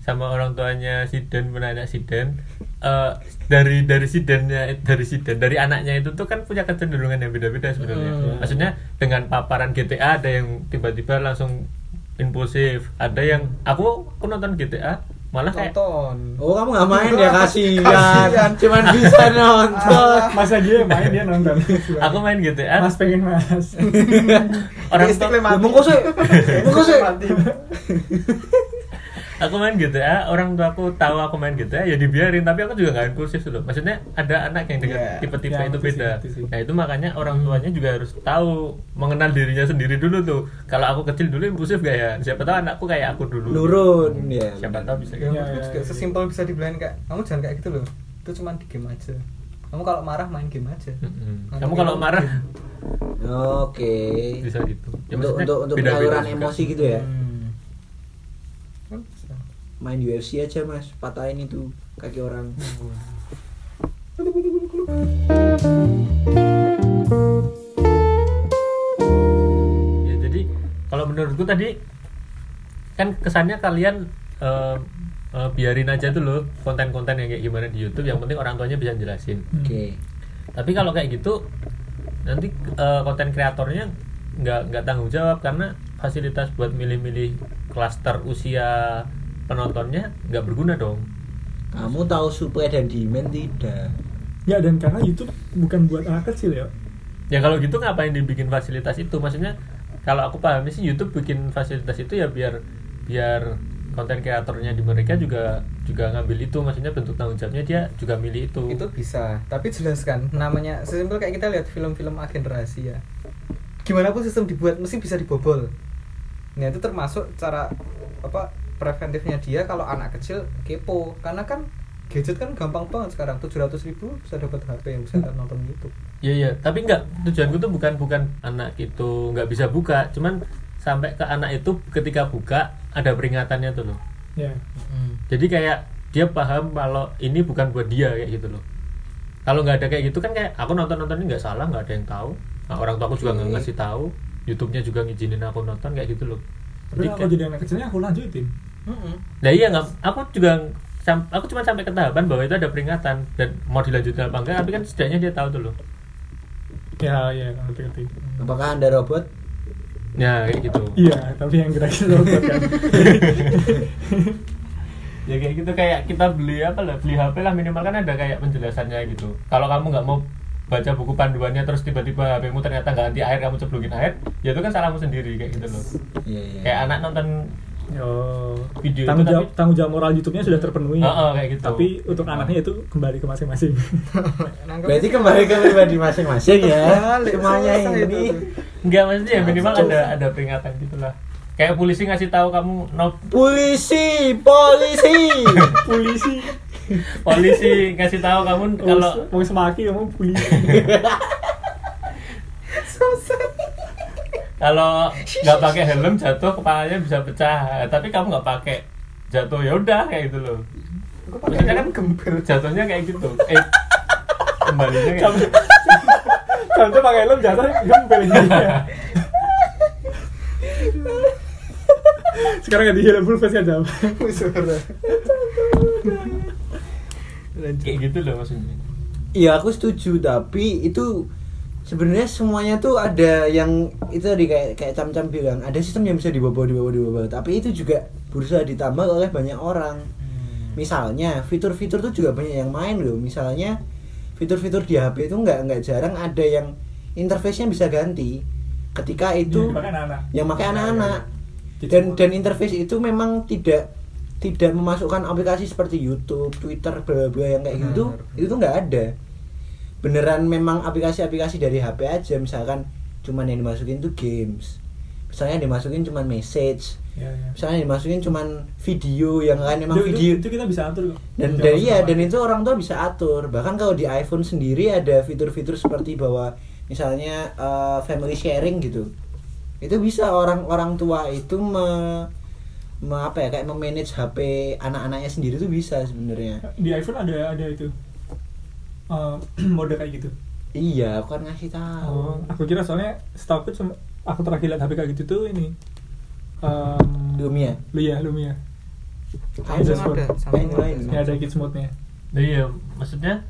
sama orang tuanya Siden punya anak Siden eh, dari dari Sidennya dari Siden dari anaknya itu tuh kan punya kecenderungan yang beda-beda sebenarnya. Hmm. maksudnya dengan paparan GTA ada yang tiba-tiba langsung impulsif. Ada yang aku aku nonton GTA malah? Kayak nonton. Oh kamu nggak main ya? Kasihan. Cuman bisa nonton. Mas aja yang main dia nonton. aku main GTA Mas pengen mas. orang tua. mati. Ngomong aku main GTA orang tua aku tahu aku main GTA ya dibiarin tapi aku juga nggak impulsif loh maksudnya ada anak yang dengan Iya. tipe-tipe Ya, itu beda. sih. nah itu makanya orang tuanya juga harus tahu mengenal dirinya sendiri dulu tuh kalau aku kecil dulu impulsif gak ya? Siapa tahu anakku kayak aku dulu. Nurun ya siapa tahu bisa ya, gitu. Iya, menurutku iya, juga iya. sesimpel bisa dibilang kayak kamu jangan kayak gitu loh. Itu cuma di game aja. Kamu kalau marah main game aja. Nanti kamu kalau marah? oke. Bisa gitu. Ya, untuk maksudnya untuk untuk penyaluran emosi gitu ya? Hmm. Main UFC aja mas. Patahin itu kaki orang. Ya jadi kalau menurutku tadi kan kesannya kalian eh, eh, biarin aja tuh loh konten-konten yang kayak gimana di YouTube yang penting orang tuanya bisa jelasin. Oke. Tapi kalau kayak gitu nanti eh, konten kreatornya nggak nggak tanggung jawab karena fasilitas buat milih-milih klaster usia penontonnya nggak berguna dong. Kamu tahu supply dan demand tidak? Ya dan karena YouTube bukan buat anak kecil ya. ya kalau gitu ngapain dibikin fasilitas itu? Maksudnya kalau aku pahami sih YouTube bikin fasilitas itu ya biar biar konten kreatornya di mereka juga juga ngambil itu. Maksudnya bentuk tanggung jawabnya dia juga milih itu. Itu bisa. Tapi jelaskan namanya sesimpel kayak kita lihat film-film agen rahasia. Gimana pun sistem dibuat mesti bisa dibobol. Nah itu termasuk cara apa preventifnya dia kalau anak kecil kepo karena kan gadget kan gampang banget sekarang 700 ribu bisa dapat HP yang bisa nonton YouTube Iya iya, tapi enggak tujuanku tuh bukan bukan anak itu nggak bisa buka, cuman sampai ke anak itu ketika buka ada peringatannya tuh loh. Ya. Jadi kayak dia paham kalau ini bukan buat dia kayak gitu loh. Kalau nggak ada kayak gitu kan kayak aku nonton nonton ini nggak salah, nggak ada yang tahu. Nah, orang tua aku juga nggak Oke. ngasih tahu. YouTube-nya juga ngizinin aku nonton kayak gitu loh. Tapi kalau kayak- jadi anak kecilnya aku lanjutin. Mm-mm. Nah iya nggak, aku juga sam- aku cuma sampai ke tahapan bahwa itu ada peringatan dan mau dilanjutkan apa enggak tapi kan setidaknya dia tahu dulu. Ya ya ngerti ngerti. Apakah anda robot? Ya kayak gitu. Iya tapi yang gerakin robot kan. Ya kayak gitu kayak kita beli apa lah beli HP lah minimal kan ada kayak penjelasannya gitu. Kalau kamu nggak mau baca buku panduannya terus tiba-tiba HPmu ternyata nggak anti air kamu ceblungin air ya itu kan salahmu sendiri kayak gitu loh. Iya iya. Kayak anak nonton oh. Video itu tanggung jawab tapi- tanggung jawab moral YouTube-nya sudah terpenuhi. Oh, oh, kayak gitu. tapi untuk anaknya itu kembali ke masing-masing. Berarti kembali ke pribadi masing-masing ya? Semuanya ini. itu. Enggak maksudnya ya minimal Kacau. ada ada peringatan gitulah kayak polisi ngasih tahu kamu no polisi polisi. Polisi. Polisi ngasih tahu kamu kalau mau semaki kamu polisi kalau nggak pakai helm jatuh kepalanya bisa pecah tapi kamu nggak pakai jatuh ya udah kayak gitu loh maksudnya kan gembel. jatuhnya kayak gitu eh kembalinya kayak gitu. contoh pakai helm jatuh gembel ya. sekarang ganti helm full face aja Suara. Lanjut. kayak gitu loh maksudnya Iya aku setuju tapi itu sebenarnya semuanya tuh ada yang itu tadi kayak kayak cam-cam bilang ada sistem yang bisa dibawa dibawa dibawa tapi itu juga berusaha ditambah oleh banyak orang. Misalnya fitur-fitur tuh juga banyak yang main loh. Misalnya fitur-fitur di HP itu nggak nggak jarang ada yang interface-nya bisa ganti. Ketika itu anak yang pakai anak-anak. Gitu. dan dan interface itu memang tidak tidak memasukkan aplikasi seperti YouTube, Twitter, bla bla yang kayak Benar, gitu benar. itu tuh nggak ada beneran memang aplikasi-aplikasi dari HP aja misalkan cuman yang dimasukin tuh games. Misalnya dimasukin cuman message. Ya, ya. misalnya dimasukin cuman video yang kan memang itu, video. itu kita bisa atur dan iya sama. dan itu orang tua bisa atur. Bahkan kalau di iPhone sendiri ada fitur-fitur seperti bahwa misalnya eh, family sharing gitu. Itu bisa orang-orang tua itu me, me- apa ya kayak memanage HP anak-anaknya sendiri tuh bisa sebenarnya. Di iPhone ada ada itu Eh, mode kayak gitu? Iya aku kan ngasih tahu. Oh, aku kira soalnya setahu aku cuma aku terakhir lihat HP kayak gitu tuh ini. Um, Lumia? Lumia Lumia. Samsung ada. Samsung lain. ada. ya ada kids mode nya Nah, iya maksudnya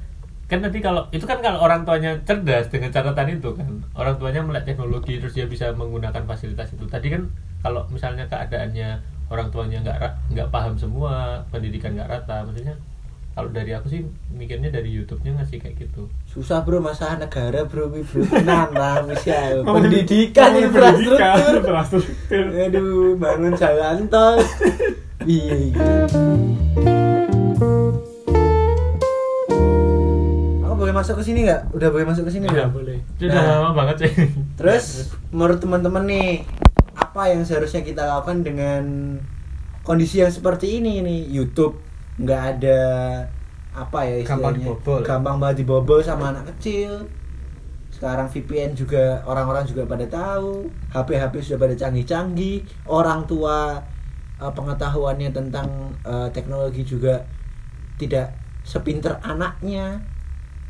kan nanti kalau itu kan kalau orang tuanya cerdas dengan catatan itu kan. Orang tuanya melek teknologi terus dia bisa menggunakan fasilitas itu. Tadi kan kalau misalnya keadaannya orang tuanya nggak nggak paham semua pendidikan nggak rata maksudnya kalau dari aku sih mikirnya dari YouTube-nya ngasih kayak gitu. Susah bro masalah negara bro bro. Tenang lah Ngomongin- pendidikan infrastruktur. Infrastruktur? Aduh bangun jalan tol. Iya iya. aku boleh masuk ke sini nggak? Udah boleh masuk ke sini ya belum boleh. Itu udah lama banget sih. Terus. menurut teman-teman nih apa yang seharusnya kita lakukan dengan kondisi yang seperti ini nih? YouTube nggak ada apa ya Gampang istilahnya dibobol. gampang banget dibobol sama anak kecil. Sekarang VPN juga orang-orang juga pada tahu HP-HP sudah pada canggih-canggih orang tua eh, pengetahuannya tentang eh, teknologi juga tidak sepinter anaknya.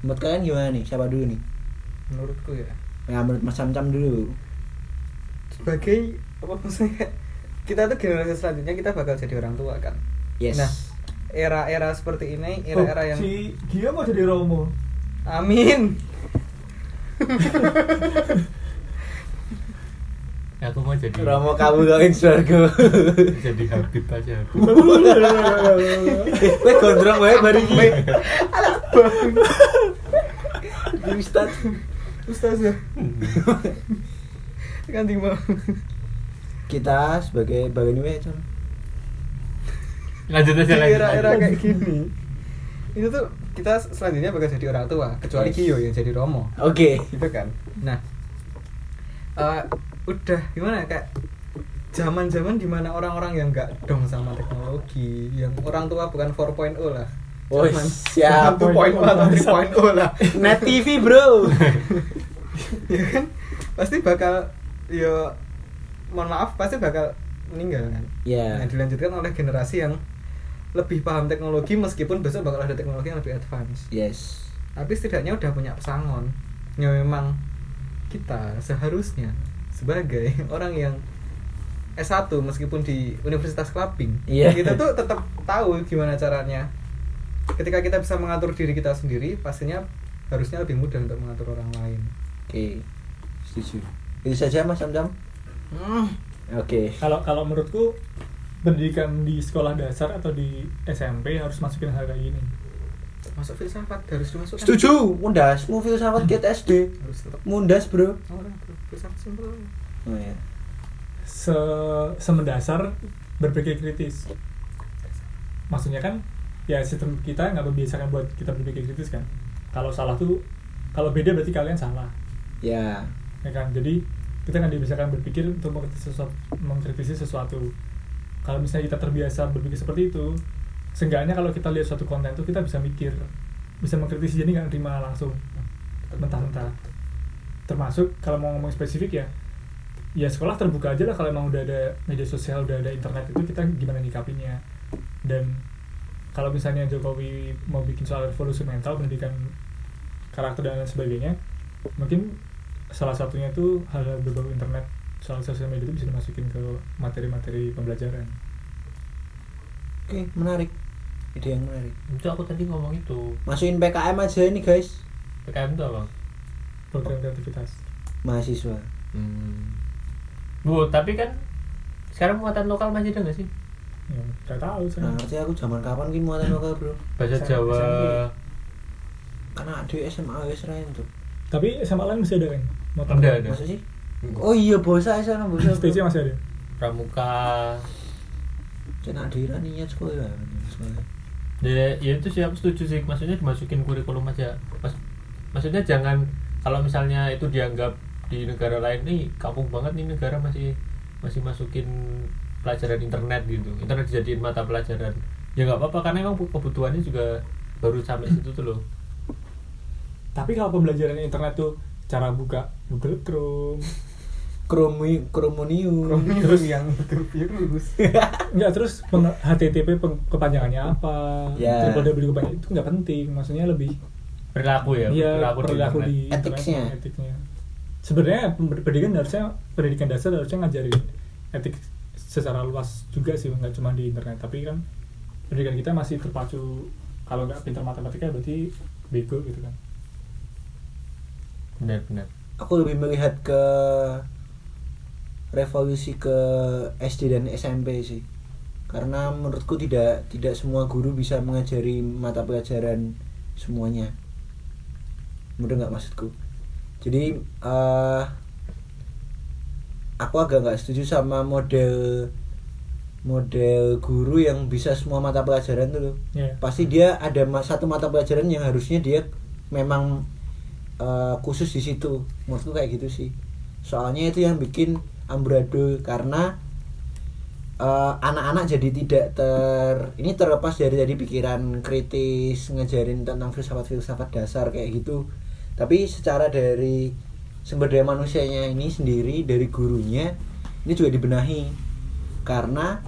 Menurut kalian gimana nih? Siapa dulu nih? Menurutku ya. ya menurut Mas Camcam dulu. Sebagai apa maksudnya? Kita tuh generasi selanjutnya kita bakal jadi orang tua kan. yes. Nah, era-era seperti ini, era-era Oh, yang si Gia mau jadi Romo Amin. aku mau jadi Romo kamu kawin surga jadi Habib aja eh gue gondrong wae bari iki di Ustad Ustaz ya. kan mau. kita sebagai bagian Con. Lanjut aja lanjut era-era kayak gini. Itu tuh kita selanjutnya bakal jadi orang tua, kecuali. Gio yang jadi Romo. oke gitu kan nah eh, udah gimana kayak zaman-zaman di mana orang-orang yang nggak dong sama teknologi yang orang tua bukan 4.0 lah Oh, siap. zaman 2.0 atau 3.0 lah net TV bro ya kan pasti bakal ya mohon maaf pasti bakal meninggal kan Ya. nah, dilanjutkan oleh generasi yang lebih paham teknologi meskipun besok bakal ada teknologi yang lebih advance yes tapi setidaknya udah punya pesangon yang memang kita seharusnya sebagai orang yang S1 meskipun di Universitas Kelabing Iya. kita tuh tetap tahu gimana caranya ketika kita bisa mengatur diri kita sendiri pastinya harusnya lebih mudah untuk mengatur orang lain Oke, setuju. Itu saja Mas Amjam. Oke. kalau kalau menurutku pendidikan di sekolah dasar atau di SMP harus masukin hal kayak gini masuk filsafat harus dimasukkan Setuju. Mundas, mau filsafat get SD. harus tetap Mundas, Bro. oh, bro. filsafat simpel Oh ya. se semendasar berpikir kritis maksudnya kan ya sistem kita nggak membiasakan buat kita berpikir kritis kan kalau salah tuh kalau beda berarti kalian salah Ya. ya kan jadi kita nggak dibiasakan berpikir untuk mengkritisi sesuatu, mengkritisi sesuatu kalau misalnya kita terbiasa berpikir seperti itu seenggaknya kalau kita lihat suatu konten itu kita bisa mikir bisa mengkritisi. Jadi nggak terima langsung. Mentah-mentah. Termasuk kalau mau ngomong spesifik ya ya sekolah terbuka aja lah kalau emang udah ada media sosial udah ada internet itu kita gimana nyikapinya. Dan kalau misalnya Jokowi mau bikin soal revolusi mental pendidikan karakter dan lain sebagainya mungkin salah satunya itu hal-hal berbau internet soal sosial media itu bisa dimasukin ke materi-materi pembelajaran Oke, menarik. Ide yang menarik. itu aku tadi ngomong itu Masukin PKM aja ini, guys. PKM itu apa program kreativitas Mahasiswa. hmm. bu tapi kan sekarang muatan lokal masih ada nggak sih ya nggak tahu saya Nah, ngerti aku zaman kapan ki muatan lokal, Bro? bahasa. Jawa Karena di SMA ra entuk. tapi SMA lain masih ada kan Motor. Ada, ada. Masa sih? Oh iya, bosa sana bosa. STC masih ada? Pramuka. Cina dira niat sekolah. sekolah. ya, ya itu sih aku setuju sih. Maksudnya dimasukin kurikulum aja. Mas, maksudnya jangan kalau misalnya itu dianggap di negara lain nih kampung banget nih negara masih masih masukin pelajaran internet gitu. Internet dijadiin mata pelajaran. Ya nggak apa-apa karena emang kebutuhannya juga baru sampai situ tuh loh. Tapi kalau pembelajaran internet tuh cara buka Google Chrome Kromi Kromonium. terus yang bervirus Enggak terus peng- HTTP peng- kepanjangannya apa Ya. www kepanjangan itu nggak penting maksudnya lebih perilaku ya Iya, perilaku, di perilaku internet. di Etiknya. etiknya. Sebenarnya pendidikan harusnya pendidikan dasar harusnya ngajarin etik secara luas juga sih, nggak cuma di internet. Tapi kan pendidikan kita masih terpacu kalau nggak pintar matematika berarti bego gitu kan. benar-benar Aku lebih melihat ke revolusi ke SD dan SMP sih. Karena menurutku tidak tidak semua guru bisa mengajari mata pelajaran semuanya. Mudah nggak maksudku? Jadi eh aku agak nggak setuju sama model model guru yang bisa semua mata pelajaran tuh loh. Iya. Pasti dia ada satu mata pelajaran yang harusnya dia memang eh, khusus di situ. Menurutku kayak gitu sih. Soalnya itu yang bikin amburadul karena eh, anak-anak jadi tidak ter ini terlepas dari tadi pikiran kritis ngajarin tentang filsafat-filsafat dasar kayak gitu. Tapi secara dari sumber daya manusianya ini sendiri dari gurunya ini juga dibenahi. Karena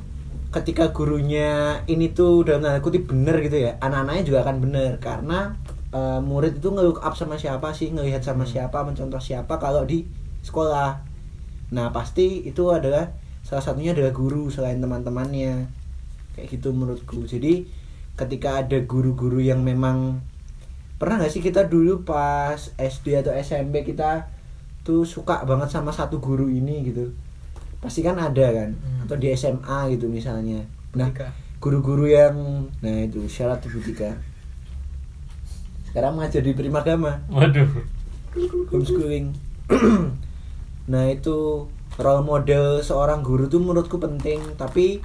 ketika gurunya ini tuh dalam tanda kutip bener gitu ya anak-anaknya juga akan bener. Karena eh, murid itu nge-look up sama siapa sih ngelihat sama siapa mencontoh siapa kalau di sekolah nah pasti itu adalah salah satunya adalah guru selain teman-temannya. Kayak gitu menurutku. Jadi ketika ada guru-guru yang memang pernah nggak sih kita dulu pas SD atau SMP kita tuh suka banget sama satu guru ini gitu? Pasti kan ada kan? Hmm. atau di SMA gitu misalnya. Nah guru-guru yang nah itu syarat Butika. Sekarang mengajar di Primagama waduh. Homeschooling nah itu role model seorang guru tuh menurutku penting tapi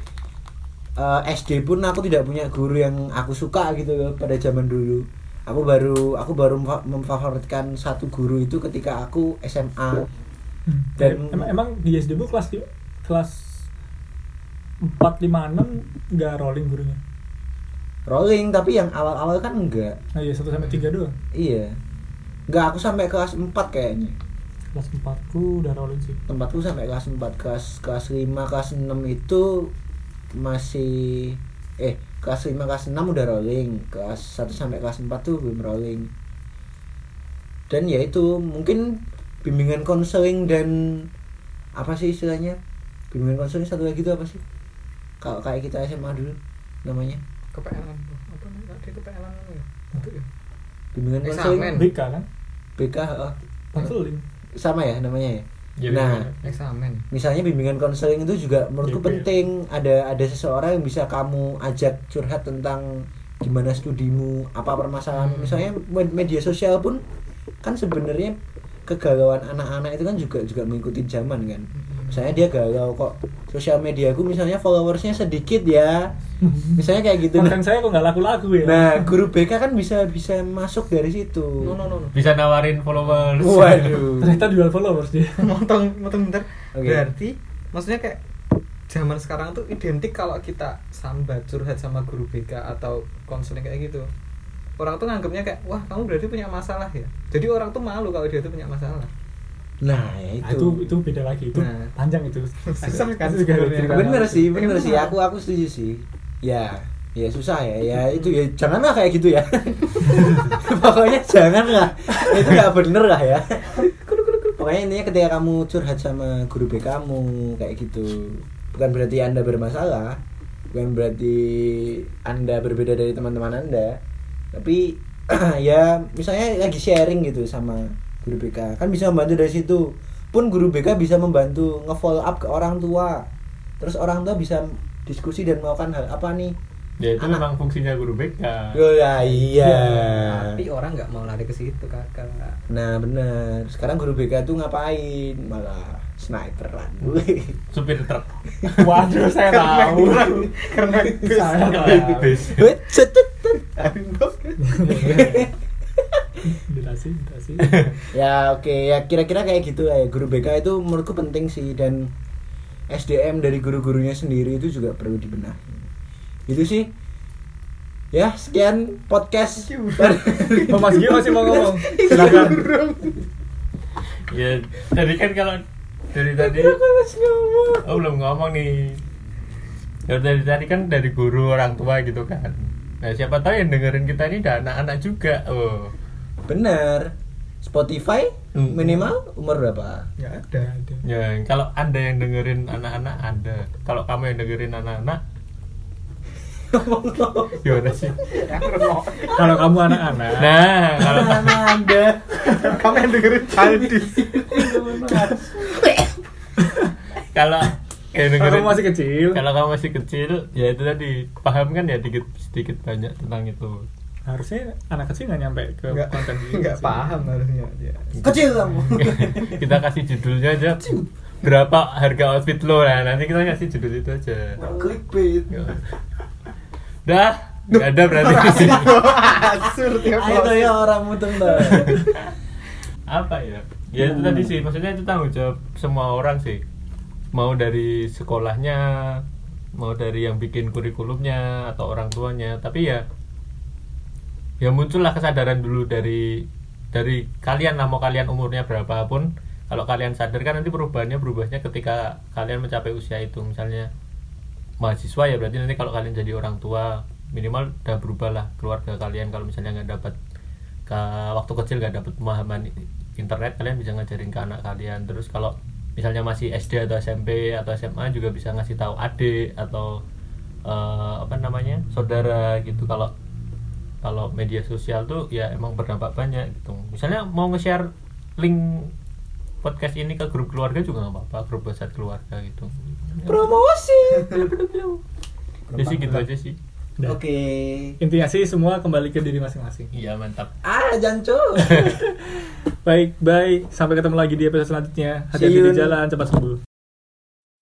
eh, SD pun aku tidak punya guru yang aku suka gitu loh pada zaman dulu. Aku baru aku baru memfa- memfavoritkan satu guru itu ketika aku SMA Dan- emang, emang di SD bu kelas kelas empat lima enam nggak rolling gurunya. rolling tapi yang awal-awal kan enggak Nah iya satu sampai tiga doang. iya. Enggak aku sampai kelas 4 kayaknya Kelas empatku udah rolling sih. tempatku sampai kelas 4 kelas kelas 5 kelas 6 itu masih eh kelas 5 kelas 6 udah rolling. Kelas 1 sampai kelas 4 tuh belum rolling. Dan ya itu mungkin bimbingan konseling dan apa sih istilahnya? Bimbingan konseling satu lagi itu apa sih? Kalau kayak kita SMA dulu namanya. Kepelan apa namanya? Ada kepelan ya? Ya bimbingan konseling BK kan? BK oh, konseling sama ya namanya ya Iya, nah bener. eksamen misalnya bimbingan konseling itu juga menurutku BK. penting ada ada seseorang yang bisa kamu ajak curhat tentang gimana studimu apa permasalahan Hmm. misalnya med- media sosial pun kan sebenarnya kegalauan anak-anak itu kan juga juga mengikuti zaman kan misalnya dia galau kok. Sosial mediaku misalnya followersnya sedikit ya. Misalnya kayak gitu. Konten saya kok nggak laku-laku ya? Nah guru BK kan bisa bisa masuk dari situ. No no no, no. bisa nawarin followers. Waduh. Ternyata jual followers dia. Motong motong bentar. Oke. berarti maksudnya kayak zaman sekarang tuh identik kalau kita sambat curhat sama guru BK atau konseling kayak gitu. Orang tuh nganggapnya kayak wah kamu berarti punya masalah ya? Jadi orang tuh malu kalau dia tuh punya masalah nah ya Nah, itu. itu beda lagi. Itu Nah. panjang itu. Susah kan Itu juga sebenarnya. cerita. Bener lagi. sih bener sih. aku aku setuju sih. Ya ya susah ya. Ya itu ya janganlah kayak gitu ya. Pokoknya janganlah. Itu nggak bener lah ya. Pokoknya intinya ketika kamu curhat sama guru BK kamu kayak gitu. Bukan berarti anda bermasalah. Bukan berarti anda berbeda dari teman-teman anda. Tapi ya misalnya lagi sharing gitu sama guru BK kan bisa membantu dari situ. Pun guru BK bisa membantu nge-follow up ke orang tua. Terus orang tua bisa diskusi dan melakukan hal apa nih? Ya itu Anak. memang fungsinya guru BK oh ya iya. Tapi orang nggak mau lari ke situ kakak. Nah bener sekarang guru BK tuh ngapain? Malah sniperan supir truk. Waduh saya tahu. Karena saya tahu durasi durasi. Ya oke ya kira-kira kayak gitu ya. Guru BK itu menurutku penting sih dan SDM dari guru-gurunya sendiri itu juga perlu dibenahi. Itu sih. Ya sekian podcast. Oh, Mas Gio masih mau ngomong? Silakan. ya tadi kan kalau dari tadi oh belum ngomong nih. Ya dari tadi kan dari guru orang tua gitu kan. Nah siapa tahu yang dengerin kita ini ada anak-anak juga. Oh bener. Spotify Hmm. minimal umur berapa? Nggak ada ya kalau anda yang dengerin anak-anak ada. Kalau kamu yang dengerin anak-anak gimana sih? Kalau kamu anak-anak. Nah kalau anda. Kamu yang dengerin Aldi. Kalau yang kalau dengerin kamu masih kecil. Kalau kamu masih kecil ya itu tadi. Paham kan ya dikit sedikit banyak tentang itu harusnya anak kecil nggak nyampe ke nggak. konten gitu nggak paham harusnya dia kecil kamu. Kita kasih judulnya aja. Berapa harga outfit lo? Nah nanti kita kasih judul itu aja. Clickbait. Dah. Nggak ada berarti asur tiap ayo tuh ya orang mutung apa ya? Ya itu tadi sih. Maksudnya itu tanggung jawab semua orang sih. Mau dari sekolahnya mau dari yang bikin kurikulumnya atau orang tuanya. Tapi ya ya muncullah kesadaran dulu dari dari kalian lah mau kalian umurnya berapapun. Kalau kalian sadar kan nanti perubahannya berubahnya ketika kalian mencapai usia itu. Misalnya mahasiswa ya berarti nanti kalau kalian jadi orang tua minimal udah berubah lah keluarga kalian. Kalau misalnya nggak dapat ke waktu kecil nggak dapat pemahaman internet kalian bisa ngajarin ke anak kalian. Terus kalau misalnya masih SD atau SMP atau SMA juga bisa ngasih tahu adik atau eh, apa namanya saudara gitu. Kalau kalau media sosial tuh ya emang berdampak banyak gitu. Misalnya mau nge-share link podcast ini ke grup keluarga juga nggak apa-apa grup WhatsApp keluarga gitu. Promosi. Ya sih gitu aja sih. Udah. oke. intinya sih semua kembali ke diri masing-masing. Iya mantap. Ah jancu baik bye. Sampai ketemu lagi di episode selanjutnya. Hati-hati di jalan cepat sembuh